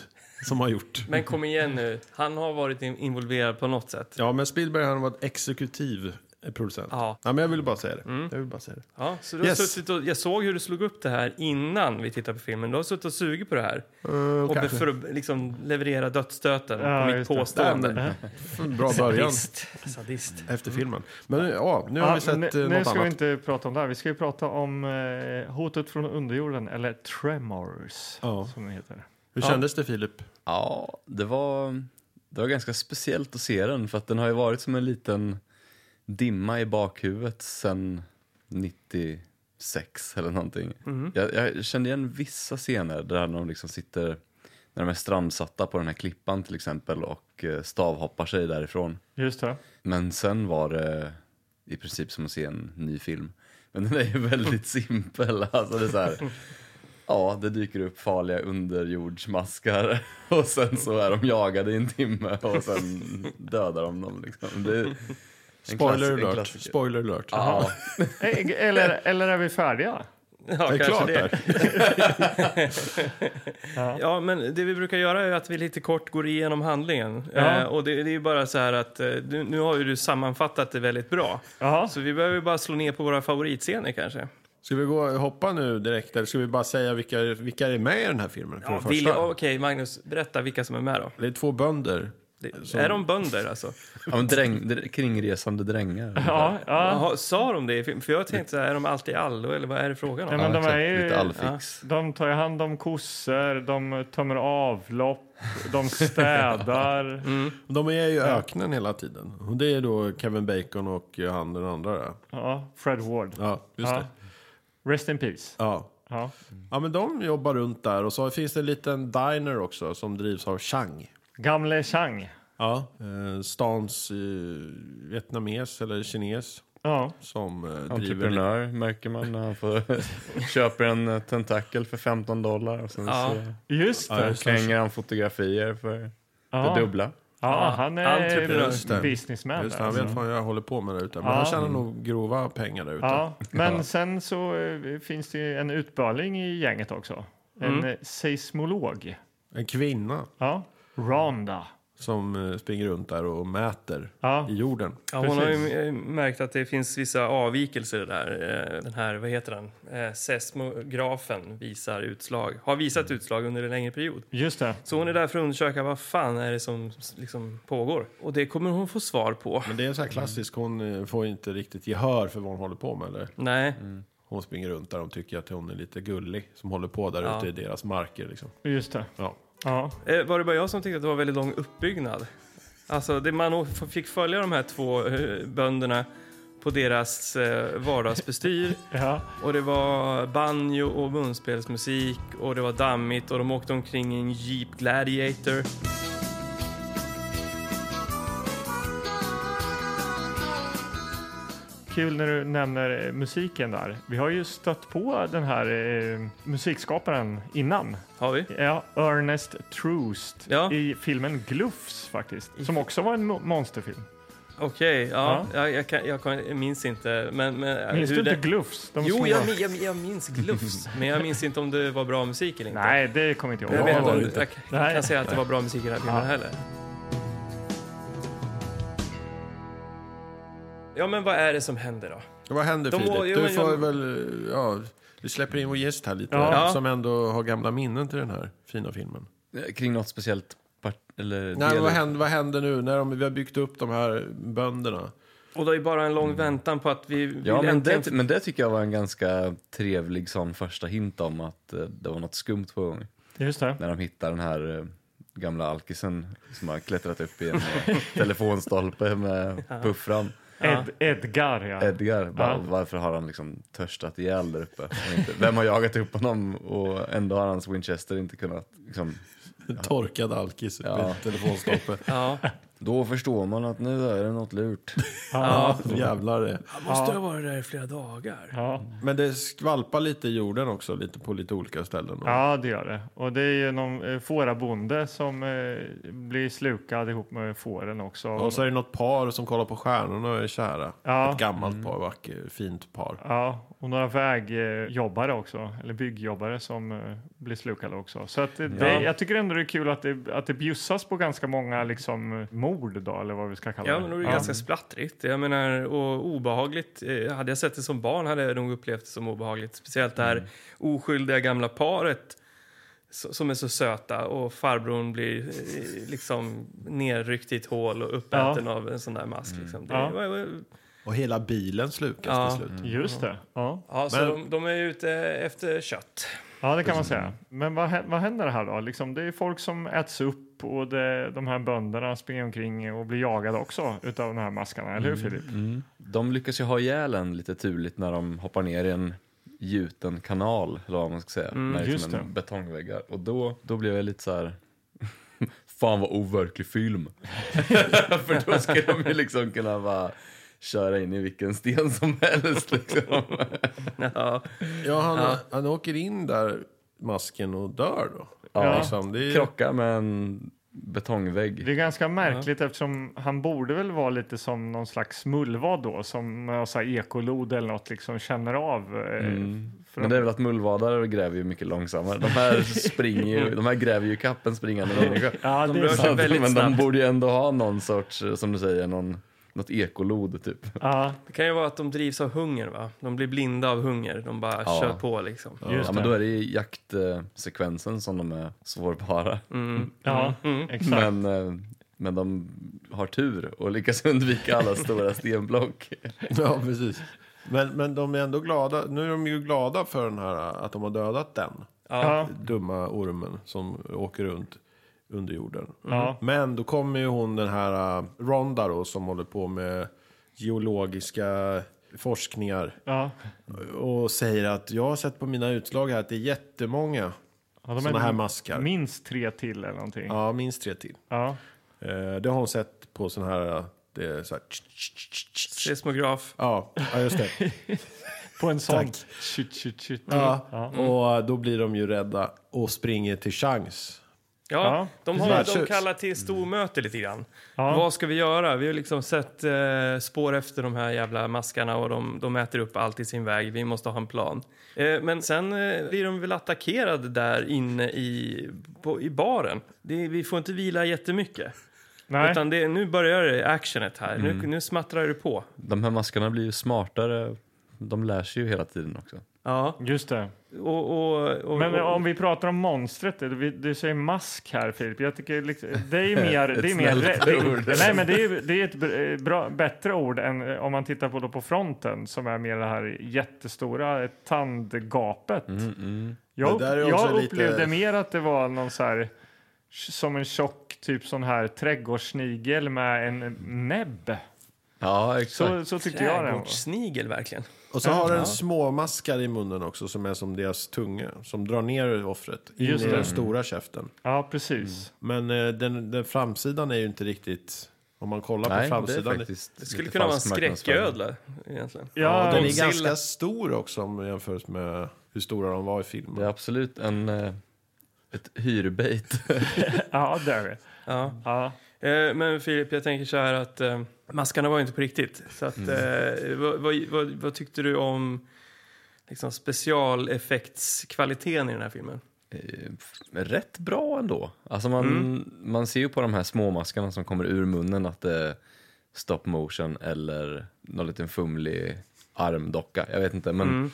som har gjort. Men kom igen nu, han har varit in- involverad på något sätt. Ja, men Spielberg han har varit exekutiv producent. Ja. men jag vill bara säga det. Jag vill bara säga det. Ja, så du har Yes. suttit och, jag såg hur du slog upp det här innan vi tittade på filmen. Du har suttit och sugit på det här. Uh, Och kanske. för att liksom leverera dödsstöten Ja, på mitt påstående. [LAUGHS] Bra början Sadist. Sadist. efter filmen. Men ja, nu har Ja, vi sett nu, eh, nu något ska vi annat. inte prata om det här. Vi ska ju prata om eh, hotet från underjorden, eller Tremors, Ja. som det heter. Hur kändes det Filip? Ja, det var, det var ganska speciellt att se den för att den har ju varit som en liten dimma i bakhuvudet sen 96 eller någonting. Jag, jag kände igen vissa scener där de liksom sitter, när de är strandsatta på den här klippan till exempel och eh, stavhoppar sig därifrån. Just det. Men sen var det i princip som att se en ny film. Men den är ju väldigt [LAUGHS] simpel. Alltså det är så här, Ja, det dyker upp farliga underjordsmaskar [LAUGHS] och sen så är de jagade i en timme och sen dödar de dem. Liksom. Det Spoiler klass- alert. Spoiler alert. Ja, [LAUGHS] Eller, eller är vi färdiga? Ja, Det är klart det. [LAUGHS] Ja. Ja, men det vi brukar göra är att vi lite kort går igenom handlingen. Ja. Eh, och det, det är bara så här att eh, du, nu har ju du sammanfattat det väldigt bra. Jaha. Så vi behöver bara slå ner på våra favoritscener kanske. Ska vi gå hoppa nu direkt eller ska vi bara säga vilka, vilka är med i den här filmen? För Ja? Okej, Magnus, berätta vilka som är med då. Det är två bönder. Det, Så- Är de bönder alltså? [LAUGHS] ja men dräng, dr- kringresande drängar. Ja, ja. Jaha, sa de det? För jag tänkte så här, är de alltid allo eller vad är det frågan om? Nej, men de är ju- Lite allfix. De tar ju hand om kossor, de tömmer avlopp, de städar. [LAUGHS] Mm. De är ju öknen hela tiden. Och det är då Kevin Bacon och han den andra där. Ja, Fred Ward. Ja, just Ja. det. Rest in peace. Ja. Ja. ja, men de jobbar runt där. Och så finns det en liten diner också som drivs av Chang. Gamle Chang. Ja. Eh, stans eh, vietnames eller kines Ja. som eh, driver... Entreprenör märker man när han får [LAUGHS] köper en eh, tentakel för 15 dollar och sen Ja. så Just det. just det. klänger han fotografier för Ja. det dubbla. Ja, han är Entreprenör. Just det. businessman. Just det, han vet alltså. vad jag håller på med där ute. Men Ja. han tjänar nog grova pengar där ute. Ja, men Ja. sen så eh, finns det ju en utbörling i gänget också. En Mm. eh, seismolog. En kvinna Ja. Rhonda. som eh, springer runt där och mäter Ja. i jorden. Ja, hon har ju märkt att det finns vissa avvikelser där. Eh, Den här, vad heter den? Eh, Seismografen visar utslag, har visat utslag under en längre period. Just det. Så hon är där för att undersöka vad fan är det som liksom pågår. Och det kommer hon få svar på. Men det är så här klassiskt, hon får inte riktigt gehör för vad hon håller på med. Eller? Nej, Hon springer runt där och tycker att hon är lite gullig som håller på där Ja. ute i deras marker. Liksom. Just det. Ja. Ja. Eh, var det bara jag som tyckte att det var väldigt lång uppbyggnad? Alltså, det, man fick följa de här två eh, bönderna på deras eh, vardagsbestyr. [LAUGHS] Ja. Och det var banjo och munspelsmusik och det var dammigt och de åkte omkring i en Jeep Gladiator. Kul när du nämner eh, musiken där. Vi har ju stött på den här eh, musikskaparen innan. Har vi? Ja, Ernest Troost Ja. i filmen Gluffs faktiskt. Som också var en mo- monsterfilm. Okej, ja. Jag, jag, kan, jag, kan, jag minns inte. Men, men, Minns hur du inte det- Gluffs? De Jo, jag, min- jag, jag minns Glufs. [LAUGHS] men jag minns inte om det var bra musik eller inte. Nej, det kommer inte jag Jag, ihåg. vet var inte jag, jag kan säga att det var bra musik i den här filmen Ja. heller. Ja, men vad är det som händer då? Vad händer De Filip? jo, Du men får jag- väl, ja, du släpper in vår gäst här lite. Ja. Som ändå har gamla minnen till den här fina filmen. Eh, Kring något speciellt part, eller Nej, vad, händer, vad händer nu när de, vi har byggt upp de här bönderna? Och det är bara en lång väntan på att vi vill Ja, men äntligen... det, men det tycker jag var en ganska trevlig sån första hint om att eh, det var något skumt på gång. Just det. När de hittar den här eh, gamla alkisen som har klättrat upp i en eh, [LAUGHS] telefonstolpe med puffran. Ed, Edgar, ja. Edgar, bara, Ja. varför har han liksom törstat ihjäl där uppe? Vem har jagat upp honom och ändå har hans Winchester inte kunnat liksom, torkad alkis Ja. med telefonstolpe. Ja, Då förstår man att nu är det något lurt. [LAUGHS] ja, jävlar det. han måste ha varit där i flera dagar. Ja. Men det skvalpar lite i jorden också, lite på lite olika ställen. då. ja, det gör det. Och det är ju någon eh, fårabonde som eh, blir slukad ihop med fåren också. Och så är det något par som kollar på stjärnorna och är kära. Ja. Ett gammalt par, vackert, fint par. Ja, och några vägjobbare också, eller byggjobbare som eh, blir slukade också. Så att det, Ja. jag tycker ändå det är kul att det, att det bjussas på ganska många liksom, mord då, eller vad vi ska kalla Ja, det. men det är ju ganska splattrigt. Jag menar, och obehagligt. Eh, Hade jag sett det som barn hade jag nog upplevt det som obehagligt. Speciellt det här oskyldiga gamla paret som är så söta och farbrorn blir eh, liksom nerryckt i ett hål och uppäten av en sån där mask. Liksom. Det, Ja. Och hela bilen slukas Ja. till slut. Just det. Ja. ja, så Men- de, de är ute efter kött. Ja, det kan man säga. Men vad, vad händer här då? Liksom, det är folk som äts upp och det, de här bönderna springer omkring och blir jagade också utav de här maskarna, eller hur Filip? De lyckas ju ha ihjäl en lite turligt när de hoppar ner i en gjuten kanal, eller vad man ska säga, med just liksom en betongväggar. Och då, då blev jag lite så här... [LAUGHS] Fan vad overklig film. [LAUGHS] [LAUGHS] För då ska de ju liksom kunna bara köra in i vilken sten som [LAUGHS] helst. Liksom. Ja. Ja, han, Ja. han åker in där masken och dör då. Ja. Liksom, det är, Krockar med en betongvägg. Det är ganska märkligt eftersom han borde väl vara lite som någon slags mullvad då, som så här ekolod eller något, liksom känner av. eh, Mm. Men det är väl att mullvadare gräver ju mycket långsammare. De här, [LAUGHS] springer ju, de här gräver ju kapp en springande människa. Ja, De det rör är sig sant. väldigt Men de borde ju ändå ha någon sorts, eh, som du säger, någon, något ekolod typ. Ja, Det kan ju vara att de drivs av hunger, va? De blir blinda av hunger. De bara Ja. kör på liksom. just Ja, men då är det ju jaktsekvensen som de är svårbara. Mm. Ja, Mm. exakt. Men, eh, men de har tur och lyckas undvika alla stora stenblock. [LAUGHS] ja, precis. Men, men de är ändå glada. Nu är de ju glada för den här, att de har dödat den Ja, dumma ormen som åker runt under jorden. ja, Men då kommer ju hon den här uh, Ronda då, som håller på med geologiska forskningar ja. och säger att jag har sett på mina utslag här att det är jättemånga ja de sådana är här maskar. minst tre till eller någonting. Ja, minst tre till. Ja, Eh, det har hon sett på sån här... uh, Det är så här Seismograf. ja, ja, just det. [LAUGHS] på en sån. Tack. Ja, Ja. och då blir de ju rädda och springer till chans. Ja, Ja, de, har, de kallar till stormöte lite grann. Ja. Vad ska vi göra? Vi har liksom sett eh, spår efter de här jävla maskarna och de, de äter upp allt i sin väg. Vi måste ha en plan. Eh, men sen eh, blir de väl attackerade där inne i, på, i baren. Det, vi får inte vila jättemycket. Nej, Utan det, nu börjar det actionet här. Nu, nu smattrar det på. De här maskarna blir ju smartare. De lär sig ju hela tiden också. Ja, just det. och... och, och Men och, om vi pratar om monstret, du, du säger mask här Filip. Jag tycker liksom, det är [LAUGHS] mer... Ett det är mer det, ord. nej men det är, det är ett br- bra, bättre ord än eh, om man tittar på, då på fronten som är mer det här jättestora tandgapet. Mm, mm. Jag, upp, jag lite- upplevde mer att det var någon så här som en tjock typ sån här trädgårdssnigel med en näbb. Ja, exakt. Så, så tyckte jag det. Trädgårdssnigel, verkligen. Och så har den Ja. små maskar i munnen också som är som deras tunga. Som drar ner offret in Just i det. den stora käften. Ja, precis. Men eh, den, den framsidan är ju inte riktigt... Om man kollar Nej, på framsidan. faktiskt Det skulle lite kunna vara en falsk marknadsföring. skräcködla, egentligen. Ja, Ja, den är Godzilla. ganska stor också om det jämförs med hur stora de var i filmen. Det är absolut en, eh, ett hyrbait. [LAUGHS] ja det är det. Ja. Ja. Eh, Men Filip, jag tänker så här att eh, maskarna var ju inte på riktigt. Så att, eh, vad, vad, vad, tyckte du om liksom, specialeffektskvaliteten i den här filmen? Eh, rätt bra ändå. Alltså man, Mm. man ser ju på de här små maskarna som kommer ur munnen att det är stop motion eller någon liten fumlig armdocka. Jag vet inte, men, Mm.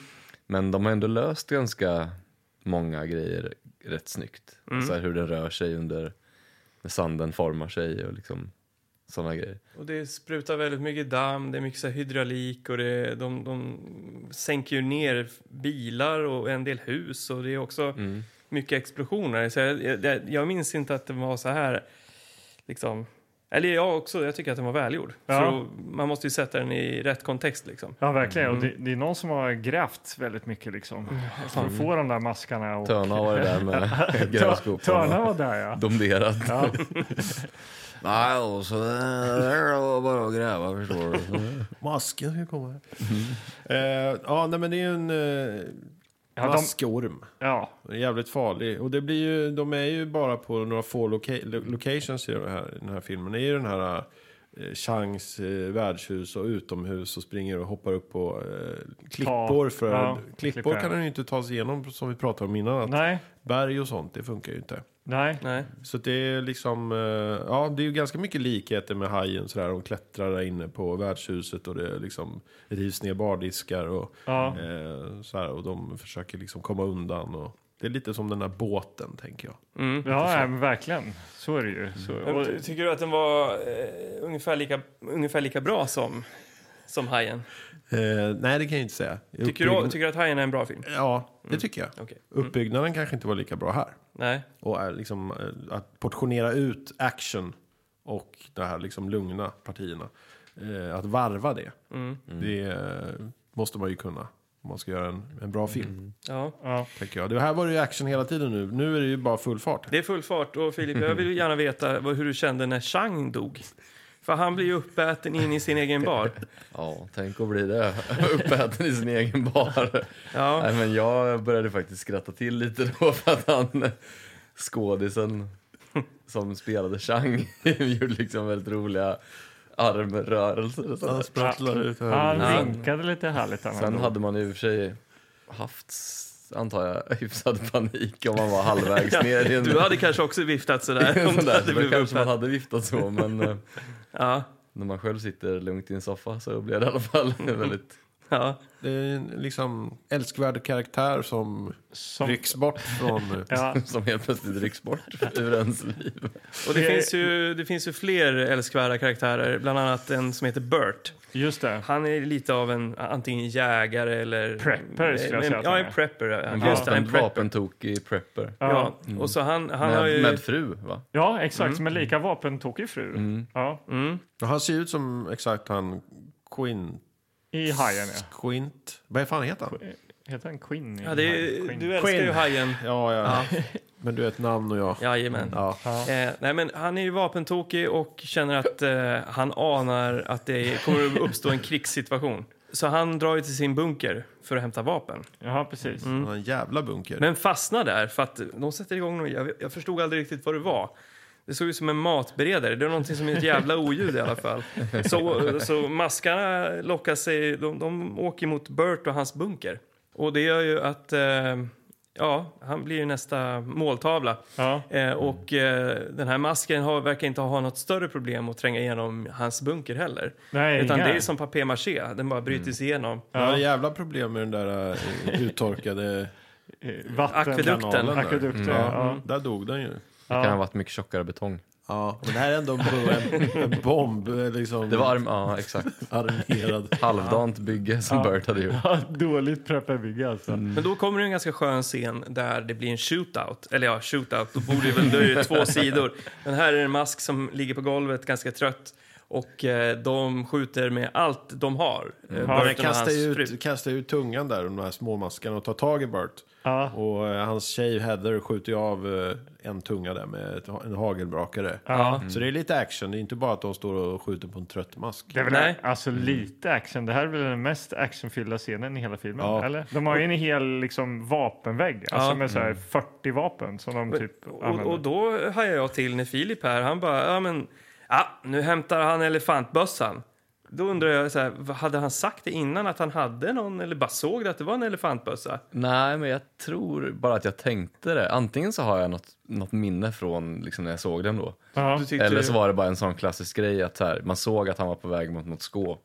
men de har ändå löst ganska många grejer rätt snyggt. Mm. Så här hur den rör sig under när sanden formar sig och liksom sådana grejer. Och det sprutar väldigt mycket damm, det är mycket så hydraulik och det, de, de sänker ju ner bilar och en del hus och det är också Mm. mycket explosioner. Så jag, jag, jag minns inte att det var så här, liksom, eller jag också, jag tycker att den var välgjord. Ja. För då, man måste ju sätta den i rätt kontext liksom. Ja, verkligen. Och Mm. det, det är någon som har grävt väldigt mycket liksom. För att få de där maskarna. Och... Törna var det där med [LAUGHS] grävskopan. Törna var där ja. Domderat. ja. [LAUGHS] Nej, och så där var bara att gräva förstår du. [LAUGHS] Masken ska komma här. Eh, ja, nej, men det är ju en eh, Ja, de- maskorm. ja. Jävligt farlig. Och det blir ju, de är ju bara på några få loca- lo- locations i, det här, den här filmen. Det är ju den här eh, Changs eh, värdshus och utomhus och springer och hoppar upp på eh, klippor. För, ja, klippor klippor. kan den ju inte ta sig igenom som vi pratade om innan. Att Nej, Berg och sånt, det funkar ju inte. Nej. Nej. Så det är liksom, eh, ja det är ju ganska mycket likheter med hajen sådär. De klättrar där inne på värdshuset och det liksom rivs ner bardiskar och Ja. eh, så här, och de försöker liksom komma undan. Och det är lite som den där båten tänker jag. Mm. Ja, men verkligen. Så är det ju. Så, och, Ty- Tycker du att den var eh, ungefär, lika, ungefär lika bra som, som Hajen? Eh, nej det kan jag inte säga. Tycker du, tycker du att Hajen är en bra film? Ja, det tycker jag. Okej. Mm. Uppbyggnaden kanske inte var lika bra här. Nej. Och liksom, eh, att portionera ut action och de här liksom lugna partierna. Eh, att varva det, Mm. det eh, måste man ju kunna. Om man ska göra en, en bra film, Ja. ja. tänker jag. Det här var det ju action hela tiden nu. Nu är det ju bara full fart. Det är full fart. Och Filip, jag vill gärna veta hur du kände när Chang dog. För han blir ju uppäten in i sin egen bar. [LAUGHS] Ja, tänk att bli det. [LAUGHS] Uppäten i sin egen bar. Ja. Nej, men jag började faktiskt skratta till lite då för att han, skådisen som spelade Chang, [LAUGHS] gjorde liksom väldigt roliga armrörelser. Han sprattlar ut Han vinkade lite härligt. han Sen hade man i och för sig haft, antar jag, hyfsad panik om man var halvvägs ner en... Du hade kanske också viftat sådär. Om Sådär, hade så då kanske man hade viftat så, men eh, Ja. när man själv sitter lugnt i en soffa så blir det i alla fall [LAUGHS] väldigt... Ja. Det är en liksom älskvärd karaktär som, Som- rycks bort från... [LAUGHS] Ja. Som helt plötsligt rycks bort ur ens liv. Och det, Det- finns ju, det finns ju fler älskvärda karaktärer, bland annat en som heter Bert. Just det. Han är lite av en antingen jägare eller... Prepper, skulle jag säga Ja, en prepper. ja. En Just det, en prepper. vapentokig prepper. Ja, Ja. och så han, han har Med, ju... med fru, va? Ja, exakt. Som en lika vapentokig fru. Mm. Ja, Mm. Han ser ut som exakt han Quint. I Hajen, ja. Quint. Vad fan heter han? Heter han Quinn? Ja, det är? Quinn. du älskar ju Hajen. Ja, ja. [LAUGHS] Men du är ett namn och jag. Jajamän. Ja. Eh, nej, men han är ju vapentokig och känner att eh, han anar att det kommer att uppstå en krigssituation. Så han drar ju till sin bunker för att hämta vapen. Ja, precis. Har en jävla bunker. Men fastnar där för att de sätter igång något, jag, jag förstod aldrig riktigt vad det var. Det såg ut som en matberedare. Det är någonting som är ett jävla oljud i alla fall. Så, så maskarna lockar sig, de, de åker mot Bert och hans bunker. Och det gör ju att eh, ja, han blir ju nästa måltavla. Ja. Eh, och eh, den här masken har, verkar inte ha något större problem att tränga igenom hans bunker heller. Nej, Utan inga. det är som papier-maché, den bara bryts igenom. Jag har jävla problem med den där uh, uttorkade [LAUGHS] Eh, Vatten. Akvedukten. Akvedukten, Ja, ja. Där dog den ju. Det kan ha varit mycket tjockare betong. Ja, men det här är ändå en, en, bomb, eh, liksom. Det var arm, ja exakt. armerad. Halvdant bygge som Ja. Bert hade gjort. Ja, dåligt prepperbygge alltså. Men då kommer det en ganska skön scen där det blir en shootout. Eller ja, shootout, då borde det väl, då är det två sidor. Men här är det en mask som ligger på golvet ganska trött. Och eh, de skjuter med allt de har. Eh, och hans kastar ut, kastar ut tungan där, de här små maskarna, och tar tag i Bert. Ja. Och eh, hans tjej Heather skjuter ju av eh, en tunga där med ett, en hagelbrakare. Ja. Så det är lite action, det är inte bara att de står och skjuter på en trött mask. Det är väl Nej. alltså lite action. Det här är väl den mest actionfyllda scenen i hela filmen? Ja. Eller? De har ju en hel liksom, vapenvägg, alltså med så här 40 vapen som de typ Och, använder. och då hajar jag till när Filip här, han bara, ja men, ja, nu hämtar han elefantbössan. Då undrar jag, så här, vad- hade han sagt det innan att han hade någon eller bara såg det att det var en elefantbössa? Nej, men jag tror bara att jag tänkte det. Antingen så har jag något, något minne från liksom, när jag såg den då. Tyckte Eller så var det bara en sån klassisk grej att så här, man såg att han var på väg mot något skåp.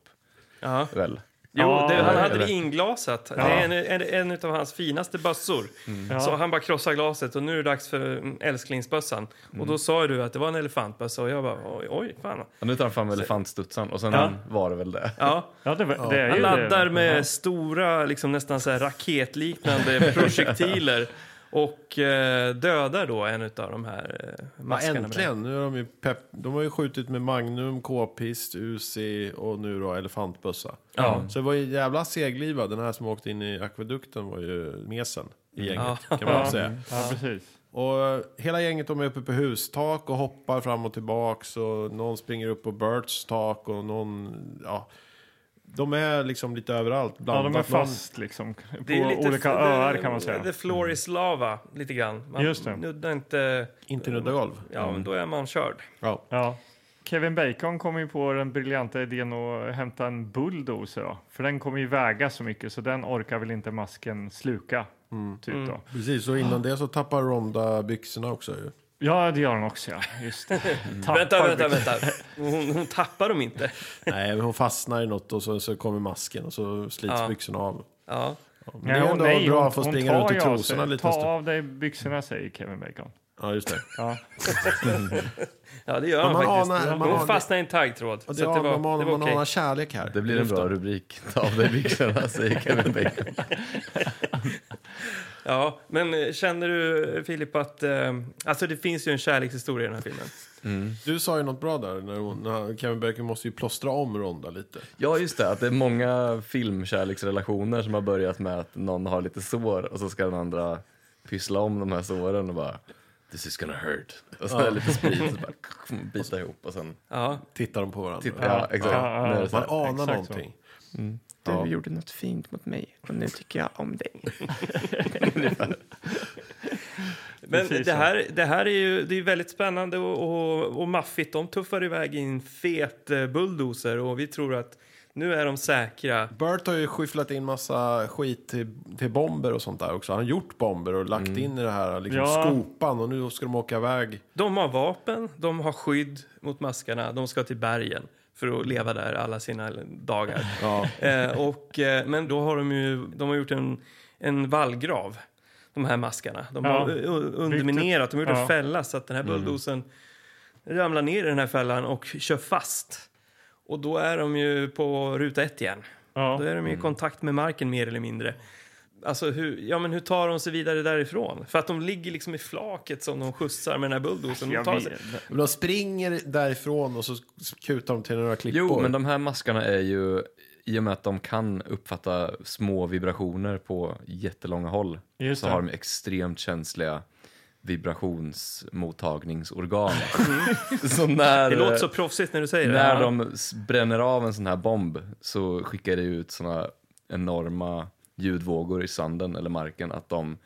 Väl? Jo, Ja, det, han hade det inglasat. Det är en, en, en av hans finaste bössor. Ja. Så han bara krossar glaset och nu är det dags för mm, älsklingsbössan. Och då sa ju du att det var en elefantbössa och jag bara oj, oj fan. Och nu tar han fram elefantstudsen och sen Ja. var det väl det. Ja, Ja, det, var- det är han ju laddar det. med Ja. stora, liksom nästan så här raketliknande projektiler. [LAUGHS] Och eh, dödar då en av de här eh, Ja, maskarna. det. äntligen! Nu har de, ju pepp, de har ju skjutit med Magnum, K-pist, Uzi och nu då elefantbössa. Ja. Så det var ju jävla seglivad. Den här som åkte in i akvedukten var ju mesen i gänget, Ja. kan man Ja. säga. Ja, precis. Och eh, hela gänget de är uppe på hustak och hoppar fram och tillbaks och någon springer upp på Berts tak och någon, ja. De är liksom lite överallt. Ja, de är fast liksom. På Det är ju lite olika öar kan man säga. The floor is lava, lite grann. Man Just det. nuddar inte... Inte nudda golv. Ja, men då är man körd. Ja. Ja. Kevin Bacon kom ju på den briljanta idén att hämta en bulldozer då. För den kommer ju väga så mycket så den orkar väl inte masken sluka. Typ då. Precis, och innan det så tappar Ronda byxorna också ju. Ja, det gör den också ja. Just det. [LAUGHS] Tappar Vänta, vänta, vänta. Hon, hon tappar dem inte. Nej, men hon fastnar i något och så, så kommer masken och så slits Ja. byxorna av. Ja. Men det är ändå bra att få springa runt i trosorna lite Ta av dig byxorna säger Kevin Bacon. Ja, just det. Ja. ja, det gör Men hon man faktiskt. anar- man hon anar- fastnar i en taggtråd. Och Så det det var, man, man, det var man okej. anar kärlek här. Det blir en bra rubrik. Ta av dig byxorna, säger Kevin Bacon. [LAUGHS] Ja, men eh, känner du Filip att... Eh, alltså det finns ju en kärlekshistoria i den här filmen. Du sa ju något bra där, när, hon, när Kevin Bacon måste ju plåstra om Ronda lite. Ja, just det. Att det är många filmkärleksrelationer som har börjat med att någon har lite sår och så ska den andra pyssla om de här såren och bara this is gonna hurt. Och så det lite sprit och bara bita ihop och sen... Ja. Tittar de på varandra. Titta, ja, exakt. Ja, ja, Man anar Exakt så. någonting. Du Ja. gjorde något fint mot mig och nu tycker jag om dig. [LAUGHS] Men det här, det här är ju det är väldigt spännande och, och, och maffigt. De tuffar iväg i en fet eh, bulldozer och vi tror att nu är de säkra. Burt har ju skyfflat in massa skit till, till bomber och sånt där också. Han har gjort bomber och lagt in i det här liksom, Ja. skopan och nu ska de åka iväg. De har vapen, de har skydd mot maskarna, de ska till bergen för att leva där alla sina dagar. [LAUGHS] Ja. Eh, och, eh, men då har de ju de har gjort en, en vallgrav, de här maskarna. De Ja. har underminerat, de har gjort Ja. en fälla så att den här bulldozern ramlar ner i den här fällan och kör fast. Och då är de ju på ruta ett igen. Ja. Då är de i kontakt med marken mer eller mindre. Alltså hur, ja, men hur tar de sig vidare därifrån? För att de ligger liksom i flaket som de skjutsar med den här bulldozern. De Jag tar vet. sig, Men De springer därifrån och så kutar de till några klippor. Jo, men de här maskarna är ju, i och med att de kan uppfatta små vibrationer på jättelånga håll, Just så det. har de extremt känsliga vibrationsmottagningsorgan. [LAUGHS] [LAUGHS] så när, det låter så proffsigt när du säger det. när de bränner av en sån här bomb så skickar det ut såna enorma ljudvågor i sanden eller marken att de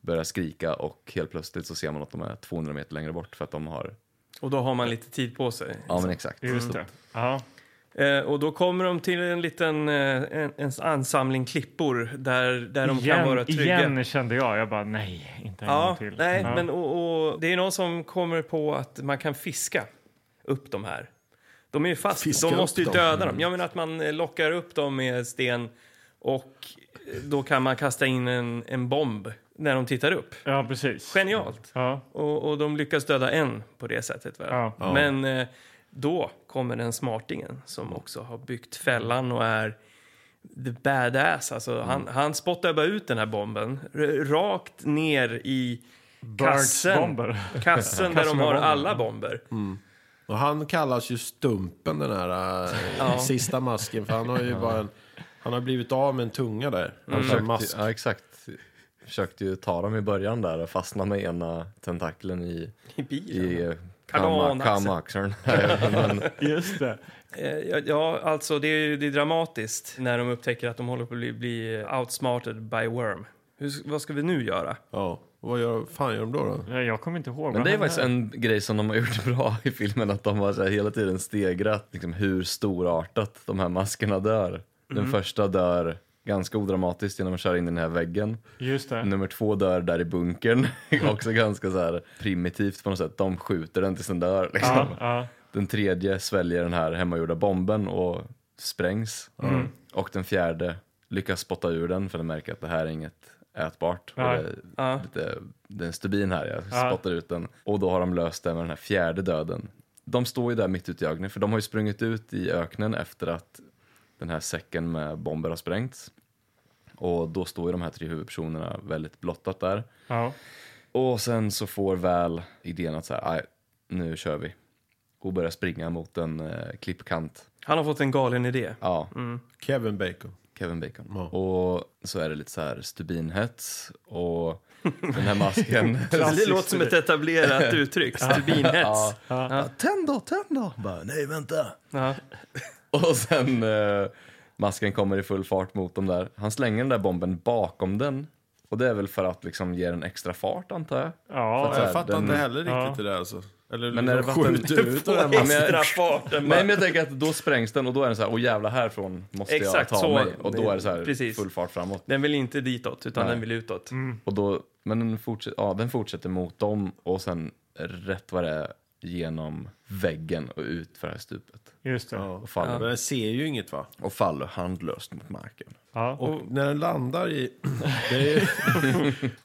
börjar skrika och helt plötsligt så ser man att de är 200 meter längre bort för att de har, Och då har man lite tid på sig. ja men exakt. Just det. Ja. Eh, och då kommer de till en liten eh, en, en ansamling klippor där, där de kan vara Igen, trygga. igen kände jag. Jag bara, nej, inte en Ja, gång till. nej, ja. men och, och, det är någon som kommer på att man kan fiska upp de här. De är ju fast, Fiska de måste ju dem. döda dem. Jag menar att man lockar upp dem med sten och då kan man kasta in en, en bomb när de tittar upp. ja, precis. Genialt! Ja. Och, och de lyckas döda en på det sättet. Väl? Ja. Ja. Men eh, då kommer den smartingen som också har byggt fällan och är the badass. Alltså, han, han spottar bara ut den här bomben rakt ner i kassen, [LAUGHS] kassen där de har alla bomber. Och han kallas ju Stumpen, den här äh, Ja. sista masken. För han har ju bara en, han har blivit av med en tunga där. Han försökte, mask. ja, exakt. Försökte ju ta dem i början där och fastna med ena tentakeln i, I bilen. i eh, kamaxeln. Men, [LAUGHS] Just det. Eh, ja, alltså det är, det är dramatiskt när de upptäcker att de håller på att bli, bli outsmarted by worm. Hur, vad ska vi nu göra? Ja. Vad gör, fan gör de då? då? Ja, Jag kommer inte ihåg. men det är faktiskt en grej som de har gjort [LAUGHS] bra i filmen, att de har så här hela tiden stegrat liksom, hur storartat de här maskerna dör. Den första dör ganska odramatiskt genom att köra in i den här väggen. Just det. Nummer två dör där i bunkern, [LAUGHS] också ganska så här primitivt på något sätt. De skjuter den tills den dör. Liksom. Ja, ja. Den tredje sväljer den här hemmagjorda bomben och sprängs. Och den fjärde lyckas spotta ur den för den märker att det här är inget ätbart. Ja. det, Ja. lite, det är en stubin här, jag Ja. spottar ut den. Och då har de löst det med den här fjärde döden. De står ju där mitt ute i öknen, för de har ju sprungit ut i öknen efter att den här säcken med bomber har sprängts. Och då står ju de här tre huvudpersonerna väldigt blottat där. Ja. Och sen så får väl idén att så här, "Aj, nu kör vi. Och börjar springa mot en eh, klippkant. Han har fått en galen idé. Ja, Kevin Bacon. Kevin Bacon. Ja. Och så är det lite så här stubinhets och den här masken. [LAUGHS] Det låter som ett etablerat [LAUGHS] uttryck. Stubinhets. ja. Ja. Tänd då, tänd då! Bara, nej vänta. [LAUGHS] Och sen eh, masken kommer i full fart mot dem där. Han slänger den där bomben bakom den. Och det är väl för att liksom ge den extra fart antar jag. Ja, att så här, Jag fattar den- inte heller riktigt Ja. det där alltså. Eller Men är det vatten- skjuter ut den masken. extra farten Nej men jag tänker att då sprängs den och då är den så här, åh jävlar härifrån måste Exakt jag ta så. mig. Och då är det så här Precis. full fart framåt. Den vill inte ditåt, utan Nej. den vill utåt. Och då, men den fortsätter, ja, den fortsätter mot dem och sen rätt vad det är genom väggen och ut för det här stupet. Just det. Ja. Ja. Och faller, Men den ser ju inget va? och faller handlöst mot marken. Och när den landar i... Det är,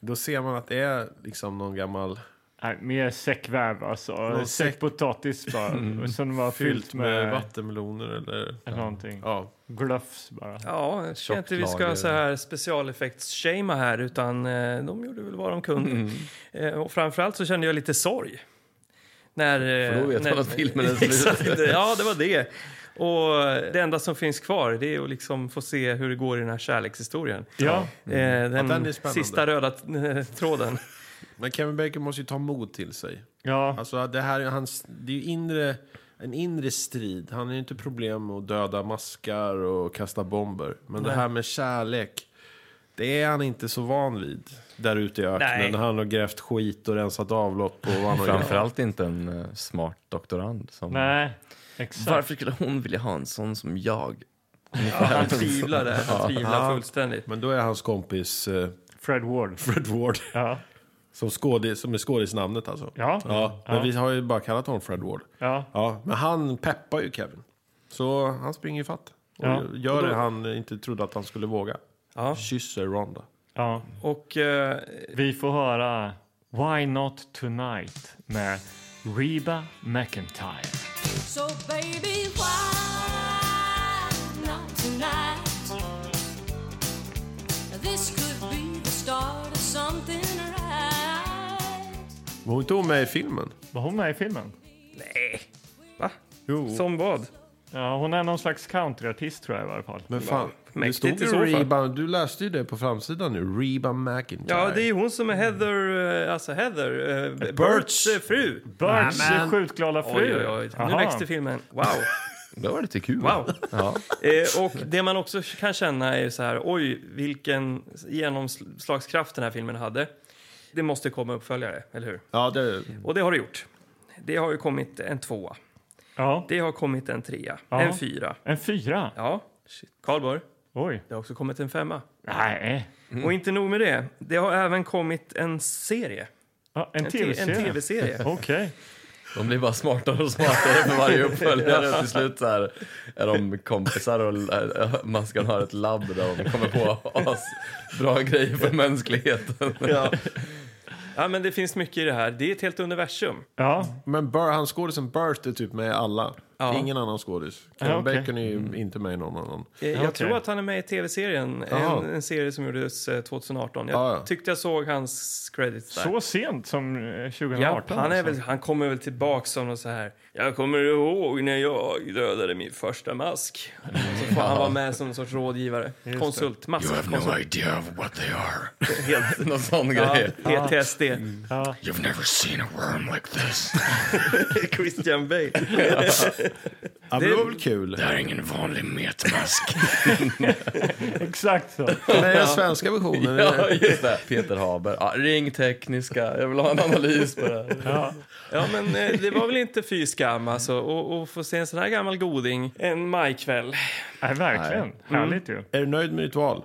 [LAUGHS] då ser man att det är liksom någon gammal... Nej, mer säckväv alltså. Någon säck- Säckpotatis bara. Och sen var fyllt Fyllt med, med, vattenmeloner eller... någonting. Ja. Glufs bara. Ja, jag tycker inte vi ska så här specialeffekts-shamea här, utan eh, de gjorde väl vad de kunde. Eh, och framförallt så kände jag lite sorg. När, eh, För då vet när, man att filmen är [LAUGHS] slut. Exakt, ja, det var det. Och det enda som finns kvar det är att liksom få se hur det går i den här kärlekshistorien. Ja, Eh, den, den är spännande. sista röda eh, [LAUGHS] tråden. Men Kevin Bacon måste ju ta mod till sig. Ja, Alltså det här är hans, det är ju inre, en inre strid. Han har ju inte problem med att döda maskar och kasta bomber. Men det här med kärlek, det är han inte så van vid. Där ute i öknen, Nej. när han har grävt skit och rensat avlopp och vad han. [LAUGHS] Framförallt inte en eh, smart doktorand. Som... nej. Exakt. Varför skulle hon vilja ha en sån som jag? Han tvivlar där. Han tvivlar fullständigt. Men då är hans kompis eh, Fred Ward. Fred Ward, Ja. som, skådis, som är skådisnamnet alltså. Ja. Ja, men Ja. vi har ju bara kallat honom Fred Ward. Ja. Ja, men han peppar ju Kevin. Så han springer i fatt. Och Ja. gör Och då- det han inte trodde att han skulle våga. Ja. Kysser Ronda. Ja. Och eh, Vi får höra Why Not Tonight med Reba McEntire. So baby, why not tonight? This could be the start of something right. Var inte hon med i filmen? Var hon med i filmen? nej. Va? Jo. Som vad? Ja, hon är någon slags countryartist tror jag i alla fall. Men fan, det stod i ju. Reba, du läste ju det på framsidan nu. Reba McIntyre. Ja, det är hon som är Heather, eh, alltså Heather, eh, eh, fru. Birds skjutglada fru. Oj, oj, oj. Nu växte filmen. Wow. [LAUGHS] Det var lite kul. Wow. Ja. [LAUGHS] Eh, och det man också kan känna är så här, oj, vilken genomslagskraft den här filmen hade. Det måste komma uppföljare, eller hur? Ja, det... Och det har det gjort. Det har ju kommit en tvåa. Ja, Det har kommit en trea. Ja. En fyra. en fyra. Ja. Karlborg, Oj. det har också kommit en femma. Nej. Och inte nog med det. Det har även kommit en serie. Ja, en En tv-serie. en TV-serie. [LAUGHS] Okej. De blir bara smartare och smartare för varje [LAUGHS] uppföljare. Och till slut så här är de kompisar och äh, Maskan har ett labb där de kommer på as bra grejer för mänskligheten. Ja. Ja, men det finns mycket i det här. Det är ett helt universum. Ja, Men Bur, han skådisen Burt är typ med i alla. Ja. Ingen annan skådis. Kevin Ja, okej. Bacon är ju inte med i någon annan. Eh, Jag okej. tror att han är med i tv-serien. Jaha. En, en serie som gjordes eh, 2018. Jag Ja, ja. tyckte jag såg hans credits där. så sent som eh, 2018. Ja, han, är alltså. väl, han kommer väl tillbaka som något så här. Jag kommer ihåg när jag dödade min första mask. Så får han vara med som en sorts rådgivare. Konsult. Maskkonsult. idea of what they are. [LAUGHS] Helt. [LAUGHS] Någon sån Ja, grej. PTSD. Ja. You've never seen a worm like this. [LAUGHS] Christian Bale. Ja, det var väl kul. Det här är ingen vanlig metmask. Exakt så. Den svenska versionen. Ja, just det. Peter Haber. Ja, ring tekniska. Jag vill ha en analys på det här. Ja. Ja, men eh, det var väl inte fy skam alltså. Och, och få se en sån här gammal goding en majkväll. Nej, verkligen. Härligt ju. Är du nöjd med ditt val?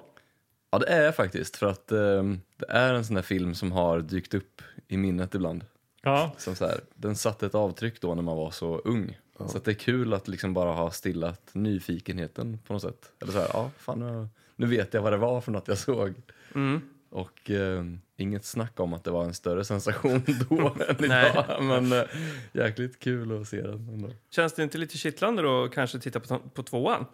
Ja, det är jag faktiskt. För att ehm, det är en sån här film som har dykt upp i minnet ibland. Ja, Som så här, den satte ett avtryck då när man var så ung. Så att det är kul att liksom bara ha stillat nyfikenheten på något sätt. Eller så här, ja, fan nu, nu vet jag vad det var för något jag såg. Mm. Och eh, inget snack om att det var en större sensation [LAUGHS] då än Nej. idag. Men eh, jäkligt kul att se den ändå. Känns det inte lite kittlande då att kanske titta på, på tvåan?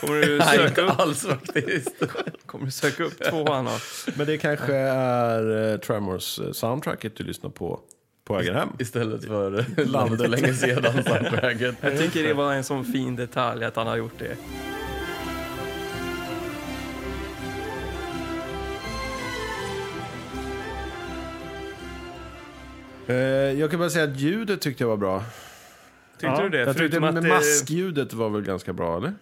Kommer du [LAUGHS] Nej, söka inte upp, alls faktiskt. [LAUGHS] kommer du söka upp tvåan? Och, Men det kanske är eh, Tremors eh, soundtracket du lyssnar på på vägen hem. Istället för landet för länge sedan soundtracket. jag tycker det var en sån fin detalj att han har gjort det. Jag kan bara säga att ljudet tyckte jag var bra. Tyckte Ja, du det? Jag tyckte att maskljudet var väl ganska bra, eller?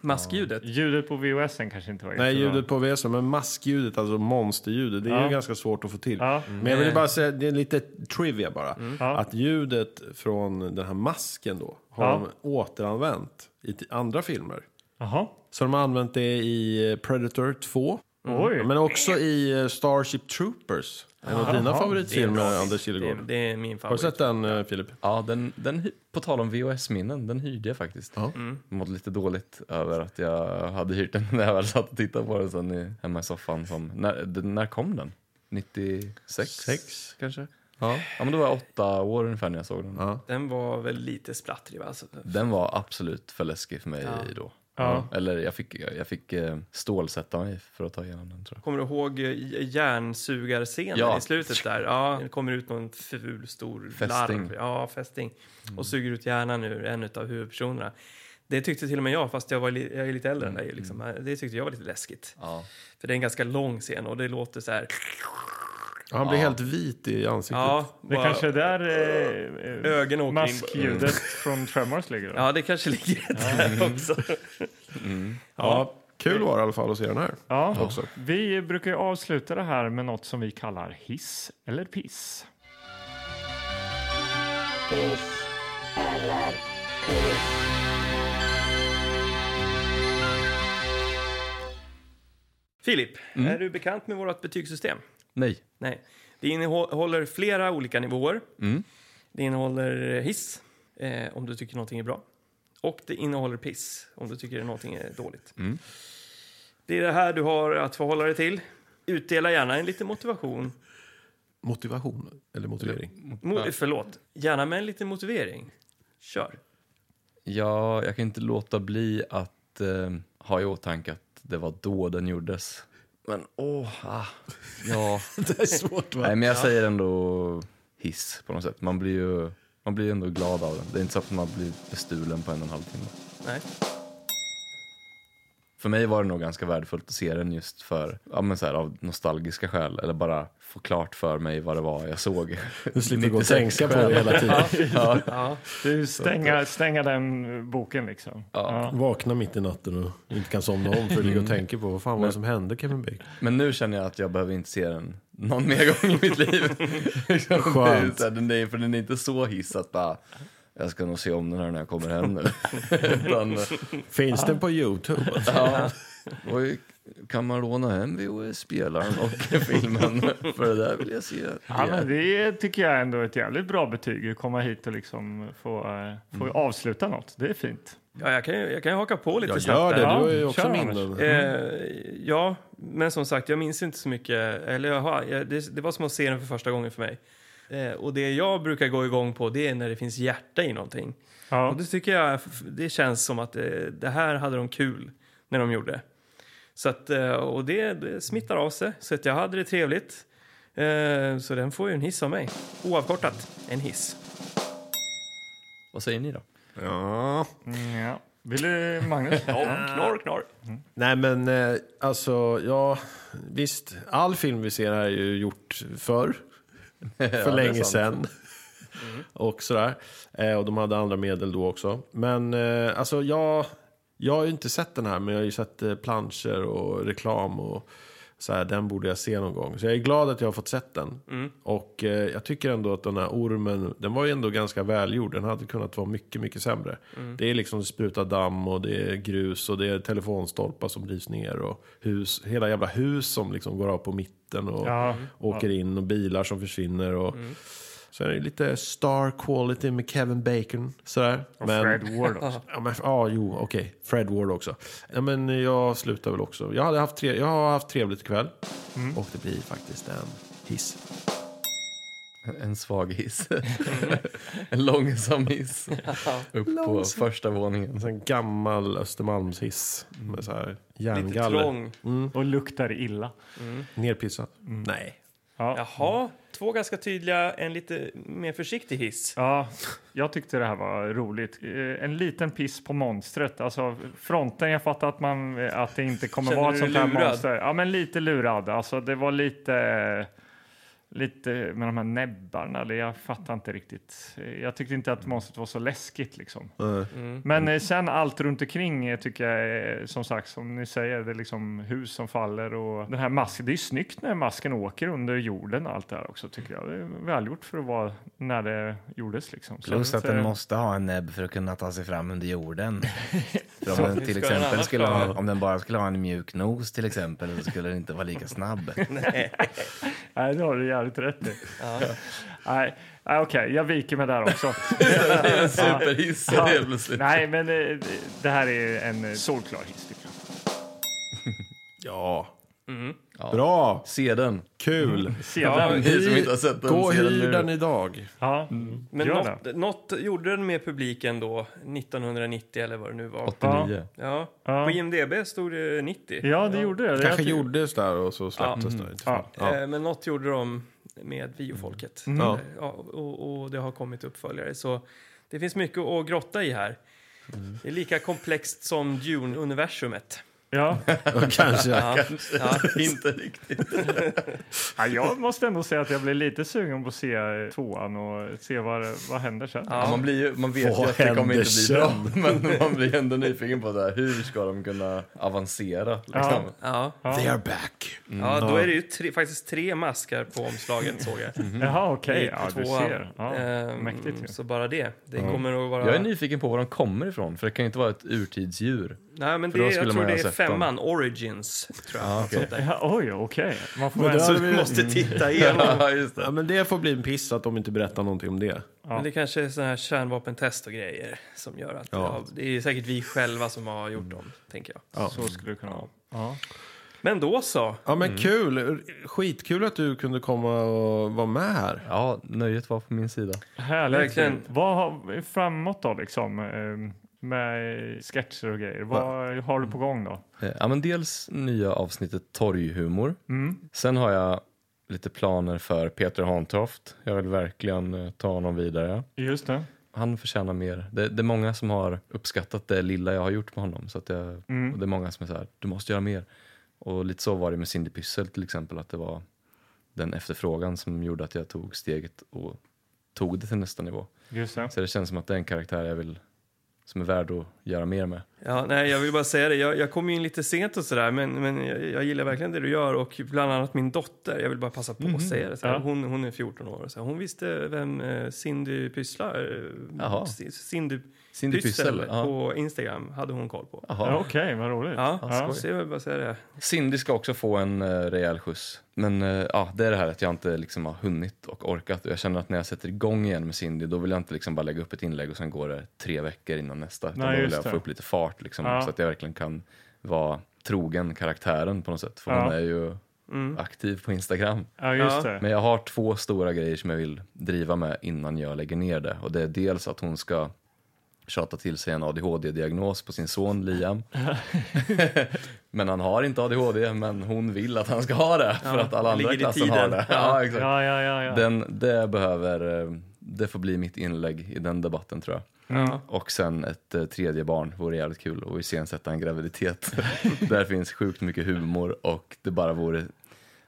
maskljudet. ljudet på VHSen kanske inte var Nej, jättebra. ljudet på VS, men maskljudet, alltså monsterljudet, det är Ja. ju ganska svårt att få till. Ja. Men jag vill bara säga, det är lite trivia bara. Ja. Att ljudet från den här masken då har Ja. de återanvänt i andra filmer. Jaha. Så de har använt det i eh, Predator 2. Oj. Men också i eh, Starship Troopers. En av dina favoritfilmer, Det. Anders Det, Kilegård. det är min Har du favorit. sett den, eh, Filip? Ja, den, den, hy- på tal om VHS-minnen, den hyrde jag faktiskt. Ja. Mm. Mådde lite dåligt över att jag hade hyrt den [LAUGHS] när jag väl satt och tittade på den sen i, hemma i soffan. Som, när, när kom den? 96? Sex. kanske? Ja. Ja, men då var jag åtta år ungefär när jag såg den. ja. Den var väl lite splattrig va? Alltså, Den var absolut för läskig för mig Ja. då. Ja. Eller jag fick, jag fick eh, stålsätta mig för att ta igenom den tror jag. Kommer du ihåg eh, järnsugarscenen Ja. i slutet där? Ja, [LAUGHS] det kommer ut någon ful stor Fästing. larv. Ja, fästing. Och suger ut hjärnan ur en av huvudpersonerna. Det tyckte till och med jag, fast jag, var li- jag är lite äldre än dig. Liksom. Det tyckte jag var lite läskigt. Ja. För det är en ganska lång scen och det låter så här... Han blir Ja. helt vit i ansiktet. Ja, Det bara- kanske är där eh, eh, Ögon åker in. maskljudet från Tremors ligger. Då. Ja, det kanske ligger där [LAUGHS] också. Ja, kul var det i alla fall att se den här. Ja, Också. vi brukar ju avsluta det här med något som vi kallar hiss eller piss. Filip, är du bekant med vårt betygssystem? Nej. Nej. Det innehåller flera olika nivåer. Mm. Det innehåller hiss, eh, om du tycker någonting är bra. Och det innehåller piss, om du tycker någonting är dåligt. Mm. Det är det här du har att förhålla dig till. Utdela gärna en liten motivation. Motivation, eller motivering. Mo- Förlåt, gärna med en liten motivering. Kör. Ja, jag kan inte låta bli att eh, ha i åtanke att det var då den gjordes. Men åh, ah, ja. [LAUGHS] det är svårt va? Nej, men jag säger ändå hiss på något sätt. Man blir ju man blir ändå glad av den. Det är inte så att man blir bestulen på en och en halv timme. Nej. För mig var det nog ganska värdefullt att se den just för, ja men så här, av nostalgiska skäl. Eller bara få klart för mig vad det var jag såg. Du slipper [LAUGHS] gå och 96 tänka på det hela tiden. ja. [LAUGHS] Ja. Du stänga, stänga den boken liksom. Ja. Vakna mitt i natten och inte kan somna om för att ligga och tänka på vad fan var det som hände Kevin Bacon. Men nu känner jag att jag behöver inte se den någon mer gång i mitt liv. [LAUGHS] Liksom, det är Skönt. så här, den är, för den är inte så hiss att bara, jag ska nog se om den här när jag kommer hem nu. [LAUGHS] Utan, Finns den på Youtube? [LAUGHS] ja, och kan man låna hem VHS-spelaren och [LAUGHS] filmen? För det där vill jag se. Ja, men det tycker jag ändå är ett jävligt bra betyg. Att komma hit och liksom få, eh, få avsluta något. Det är fint. Ja, jag kan ju, jag kan ju haka på lite Jag snabbt gör det, där. du Ja, också kör, minnen. Eh, ja, men som sagt, jag minns inte så mycket. Eller jag har, jag, det, det var som att se den för första gången för mig. Eh, och det jag brukar gå igång på, det är när det finns hjärta i någonting. Ja. Och det tycker jag, det känns som att eh, det här hade de kul när de gjorde. Så att, eh, och det, det smittar av sig, så att jag hade det trevligt. Så den får ju en hiss av mig. Oavkortat, en hiss. Vad säger ni då? Ja. Mm, ja. Vill du, Magnus? [LAUGHS] Ja, knorr, knorr. Nej men alltså, ja visst. All film vi ser här är ju gjort förr. [LAUGHS] För är länge sedan. [LAUGHS] Och sådär. Eh, och de hade andra medel då också. Men eh, alltså jag, jag har ju inte sett den här men jag har ju sett eh, planscher och reklam och så här, den borde jag se någon gång. Så jag är glad att jag har fått sett den. Och eh, jag tycker ändå att den här ormen, den var ju ändå ganska välgjord. Den hade kunnat vara mycket, mycket sämre. Det är liksom spruta damm och det är grus och det är telefonstolpar som drivs ner och hus, hela jävla hus som liksom går av på mitten och Ja. åker in och bilar som försvinner. Och, Så är det lite star quality med Kevin Bacon. Sådär. Och Fred Ward också. [LAUGHS] Ja, men, ja jo, okej. Fred Ward också. Ja, men jag slutar väl också. Jag, hade haft tre, jag har haft trevligt ikväll. Mm. Och det blir faktiskt en hiss. En svag hiss. [LAUGHS] en långsam hiss. [LAUGHS] Upp på Långsam. första våningen. En gammal Östermalmshiss. Med så här Lite järngaller. trång. Och luktar illa. Nerpissat. Nej. Ja. Jaha, två ganska tydliga, en lite mer försiktig hiss. Ja, jag tyckte det här var roligt. Eh, En liten piss på monstret. Alltså fronten, jag fattar att, man, att det inte kommer Känner vara ett sånt här monster. Ja, men lite lurad. Alltså det var lite... Lite med de här näbbarna, eller jag fattar inte riktigt. Eh, Jag tyckte inte att monstret var så läskigt liksom. Mm. Men eh, sen allt runt omkring eh, tycker jag är, som sagt, som ni säger, det är liksom hus som faller och den här masken. Det är snyggt när masken åker under jorden och allt det här också tycker jag. Det är välgjort för att vara när det gjordes liksom. Så Plus att den eh, måste ha en näbb för att kunna ta sig fram under jorden. [LAUGHS] För om den till exempel skulle ha, om den bara skulle ha en mjuk nos till exempel så skulle den inte vara lika snabb. [LAUGHS] Nej, det har du jävligt rätt i. Nej, nej, okej, jag viker mig där också. [LAUGHS] En superhiss Ja. helt plötsligt. Nej, men eh, det här är en eh, solklar hiss tycker jag. [LAUGHS] Ja. Ja. Bra. Se den. Kul. Har sett den, Gå och se hyr nu. den idag. ja, Men gör något, det. något gjorde den med publiken då, 1990 eller vad det nu var. 89. Ja, Ja. på IMDB stod det 90. Ja, det gjorde det. Kanske Jag gjordes där och så släpptes Ja. det. Ja. Ja. Eh, Men något gjorde de med videofolket. Mm. Ja, och, och det har kommit uppföljare. Så det finns mycket att grotta i här. Mm. Det är lika komplext som Dune-universumet. Ja. Kanske. Ja, ja. Inte riktigt. [LAUGHS] ja, jag måste ändå säga att jag blir lite sugen på att se eh, tvåan och se vad, vad händer sen. Ja, man, blir ju, man vet ju Vad att det kommer inte bli bra, [LAUGHS] men man blir ändå nyfiken på det här. Hur ska de kunna avancera? Liksom? Ja. They are back. ja, då är det ju tre, faktiskt tre maskar på omslaget såg jag. Jaha, okej. I- Ja, du ser. Ja, Ehm, mäktigt ju. Så bara det. Det kommer att vara... Jag är nyfiken på var de kommer ifrån, för det kan ju inte vara ett urtidsdjur. Nej, men det, jag tror det är sett dem. femman, Origins, tror jag. Ja, okej. Sånt där. Ja, oj, okej. Man får Men Så vi- måste titta [LAUGHS] igenom. Ja, just Ja, det. men det får bli en piss att de inte berättar någonting om det. Men det kanske är sådana här kärnvapentest och grejer som gör att... Ja. Ja. det är säkert vi själva som har gjort dem, tänker jag. Ja. Så skulle det kunna vara. Ja. Men då så. Ja men kul, skitkul att du kunde komma och vara med här. Ja, nöjet var på min sida. Härligt. Verkligen. Vad har vi framåt då liksom? Med sketcher och grejer. Vad har du på gång då? Eh, Ja, men dels nya avsnittet Torghumor. Mm. Sen har jag lite planer för Peter Hantoft. Jag vill verkligen eh, ta honom vidare. Just det. Han förtjänar mer. Det, det är många som har uppskattat det lilla jag har gjort med honom. Så att jag, Mm. och det är många som är så här, du måste göra mer. Och lite så var det med Cindy Pyssel till exempel. Att det var den efterfrågan som gjorde att jag tog steget och tog det till nästa nivå. Just det. Så det känns som att det är en karaktär jag vill, som är värd att göra mer med. Ja, nej, jag vill bara säga det. Jag, jag kom ju in lite sent och sådär, men, men jag, jag gillar verkligen det du gör. Och bland annat min dotter, jag vill bara passa på att säga det. Så här, Ja. hon, hon är 14 år. Så hon visste vem eh, Cindy Pysslar... eh, Jaha. Cindy, Cindy Pyssel Pyssel, ja. på Instagram hade hon koll på. Ja, Okej, vad roligt. Ja, Ja. så jag vill bara säga det. Cindy ska också få en uh, rejäl skjuts. Men eh, ja, det är det här att jag inte liksom har hunnit och orkat. Och jag känner att när jag sätter igång igen med Cindy då vill jag inte liksom bara lägga upp ett inlägg och sen går det tre veckor innan nästa. Nej, det. få upp lite fart liksom, Ja. så att jag verkligen kan vara trogen karaktären på något sätt. För Ja. hon är ju Mm. aktiv på Instagram. Ja, just Ja. det. Men jag har två stora grejer som jag vill driva med innan jag lägger ner det. Och det är dels att hon ska tjata till sig en ADHD-diagnos på sin son Liam. [LAUGHS] men han har inte ADHD, men hon vill att han ska ha det för att alla andra i klassen har det. [LAUGHS] Ja. Ja, exakt. Ja, ja, ja. ja. Den, det behöver, eh, det får bli mitt inlägg i den debatten tror jag. Ja. Och sen ett eh, tredje barn vore jävligt kul och iscensätta en graviditet. [LAUGHS] Där finns sjukt mycket humor och det bara vore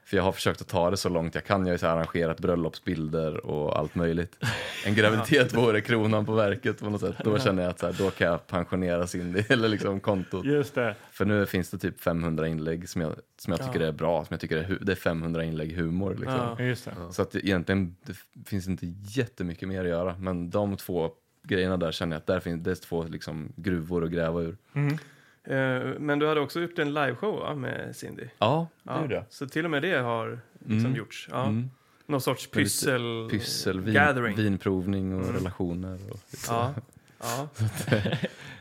för jag har försökt att ta det så långt jag kan. Jag har så arrangerat bröllopsbilder och allt möjligt. En graviditet [LAUGHS] vore kronan på verket på något sätt. Då känner jag att så här, då kan jag pensionera Cindy eller [LAUGHS] liksom kontot. Just det. För nu finns det typ 500 inlägg som jag, som jag tycker är bra. Som jag tycker är, det är 500 inlägg humor liksom. Ja. Just det. Så att det, egentligen det finns inte jättemycket mer att göra. Men de två grejerna där känner jag att där finns, det är två liksom gruvor att gräva ur. Mm. Eh, Men du hade också gjort en liveshow va, med Cindy? Ja, det Ja, gjorde jag. Så till och med det har liksom Mm. gjorts? Ja. Mm. Någon sorts pyssel... Pyssel, vin, gathering. vinprovning och Mm. relationer. Och lite så. Ja. [LAUGHS] ja.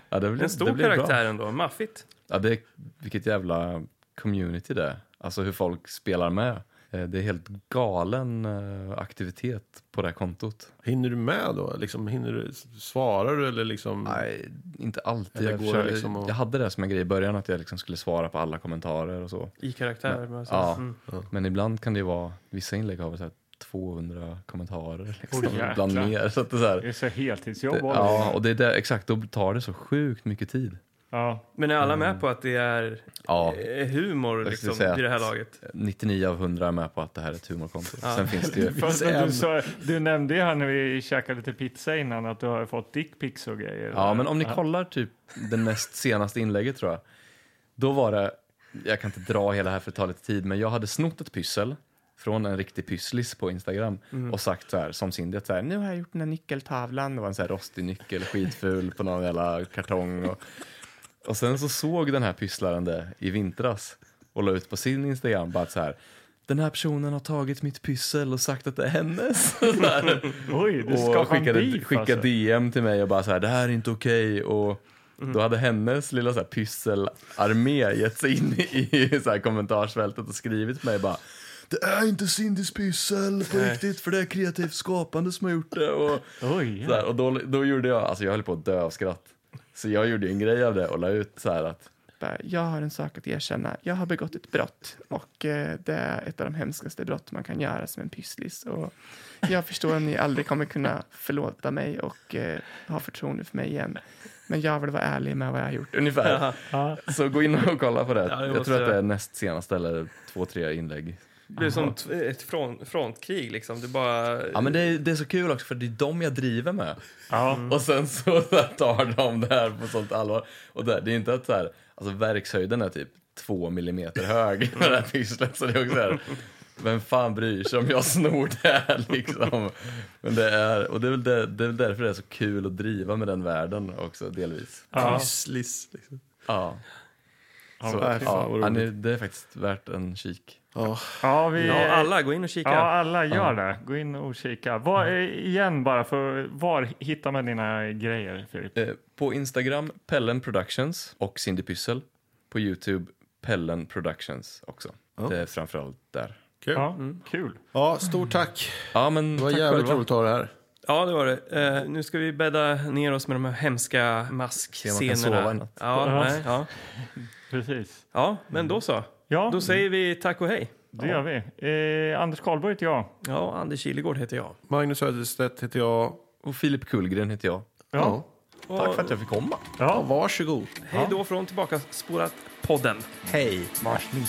ja, det blir, En stor det karaktär Bra. ändå, maffigt. Ja, det vilket jävla community det är. Alltså hur folk spelar med. Eh, Det är helt galen eh, aktivitet på det här kontot. Hinner du med då? Liksom, hinner du, svarar du eller liksom? Nej, inte alltid. Jag, försöker- liksom att- jag hade det som en grej i början att jag liksom skulle svara på alla kommentarer och så. I karaktär. Men, ja, Mm. men ibland kan det ju vara, vissa inlägg har väl så här 200 kommentarer. Liksom, jäklar. ibland mer. Så att det är så här, Det är så heltidsjobb. det, och- ja, och det är det, exakt, då tar det så sjukt mycket tid. Ja. Men är alla med på att det är Ja. eh, humor liksom, i det här laget? 99 av 100 är med på att det här är ett humorkonto. Ja. Sen finns det ju [LAUGHS] Fast du, sa, du nämnde ju här när vi käkade lite pizza innan att du har fått dickpics och grejer. Ja, men om ni Ja. kollar typ det näst senaste inlägget tror jag. Då var det, jag kan inte dra hela här för att ta lite tid, men jag hade snott ett pyssel från en riktig pysslis på Instagram Mm. och sagt så här, som Cindy, att så här, nu har jag gjort den här nyckeltavlan. Det var en så här rostig nyckel, skitful på någon jävla kartong. Och, och sen så såg den här pysslaren det i vintras och la ut på sin Instagram bara så här, den här personen har tagit mitt pyssel och sagt att det är hennes. [LAUGHS] Oj, du och skickade, beef skickade alltså. DM till mig och bara så här, det här är inte okej. Och då hade hennes lilla så här pysselarmé gett sig in i, [LAUGHS] så här kommentarsfältet och skrivit till mig bara det är inte Cindys pyssel på riktigt för det är kreativt skapande som har gjort det. Och, Oj, så här, och då, då gjorde jag, alltså jag höll på att dö av skratt. Så jag gjorde en grej av det och la ut så här att Jag har en sak att erkänna. Jag har begått ett brott och eh, det är ett av de hemskaste brott man kan göra som en pysslis. Och jag förstår om ni aldrig kommer kunna förlåta mig och eh, ha förtroende för mig igen. Men jag vill vara ärlig med vad jag har gjort. Ungefär. Ja. Så gå in och kolla på det. Ja, det jag tror att det är näst senaste eller två, tre inlägg. Det blir som ett front, frontkrig liksom. Det bara... Ja, men det är, det är så kul också för det är de jag driver med. Ja. Och sen [LAUGHS] så tar de det här på sånt allvar. Och det, det är inte att så här, alltså verkshöjden är typ två millimeter hög med det här pysslet. Så det är också så här, vem fan bryr sig om jag snor det här [LAUGHS] liksom? Men det är, och det är, väl det, det är väl därför det är så kul att driva med den världen också delvis. Ja. Pysslis. Liksom. Ja. Så, ja, ja, det är faktiskt värt en kik. Ja. Ja, vi, Ja, alla, gå in och kika. Ja, alla gör det. Gå in och kika. Var, igen bara, för var hittar man dina grejer, Filip? Eh, på Instagram, Pellen Productions och Cindy Pyssel. På Youtube, Pellen Productions också. Ja. Det är framförallt där. Kul. Ja, Ja. kul. stort tack. Ja, men Det var tack jävligt roligt att ha det här. Ja, det var det. Eh, nu ska vi bädda ner oss med de här hemska Se om man kan maskscenerna. sova. Ja, Ja. nej, ja. Precis. ja, men då så. Ja, Då säger vi tack och hej. det gör vi. Eh, Anders Karlborg heter jag. Ja, Anders Kilegård heter jag. Magnus Söderstedt heter jag. Och Filip Kullgren heter jag. Ja. Ja. Tack för att jag fick komma. Ja, Ja. varsågod. Hej då från Tillbaka spolat podden. Hej. Varsågod.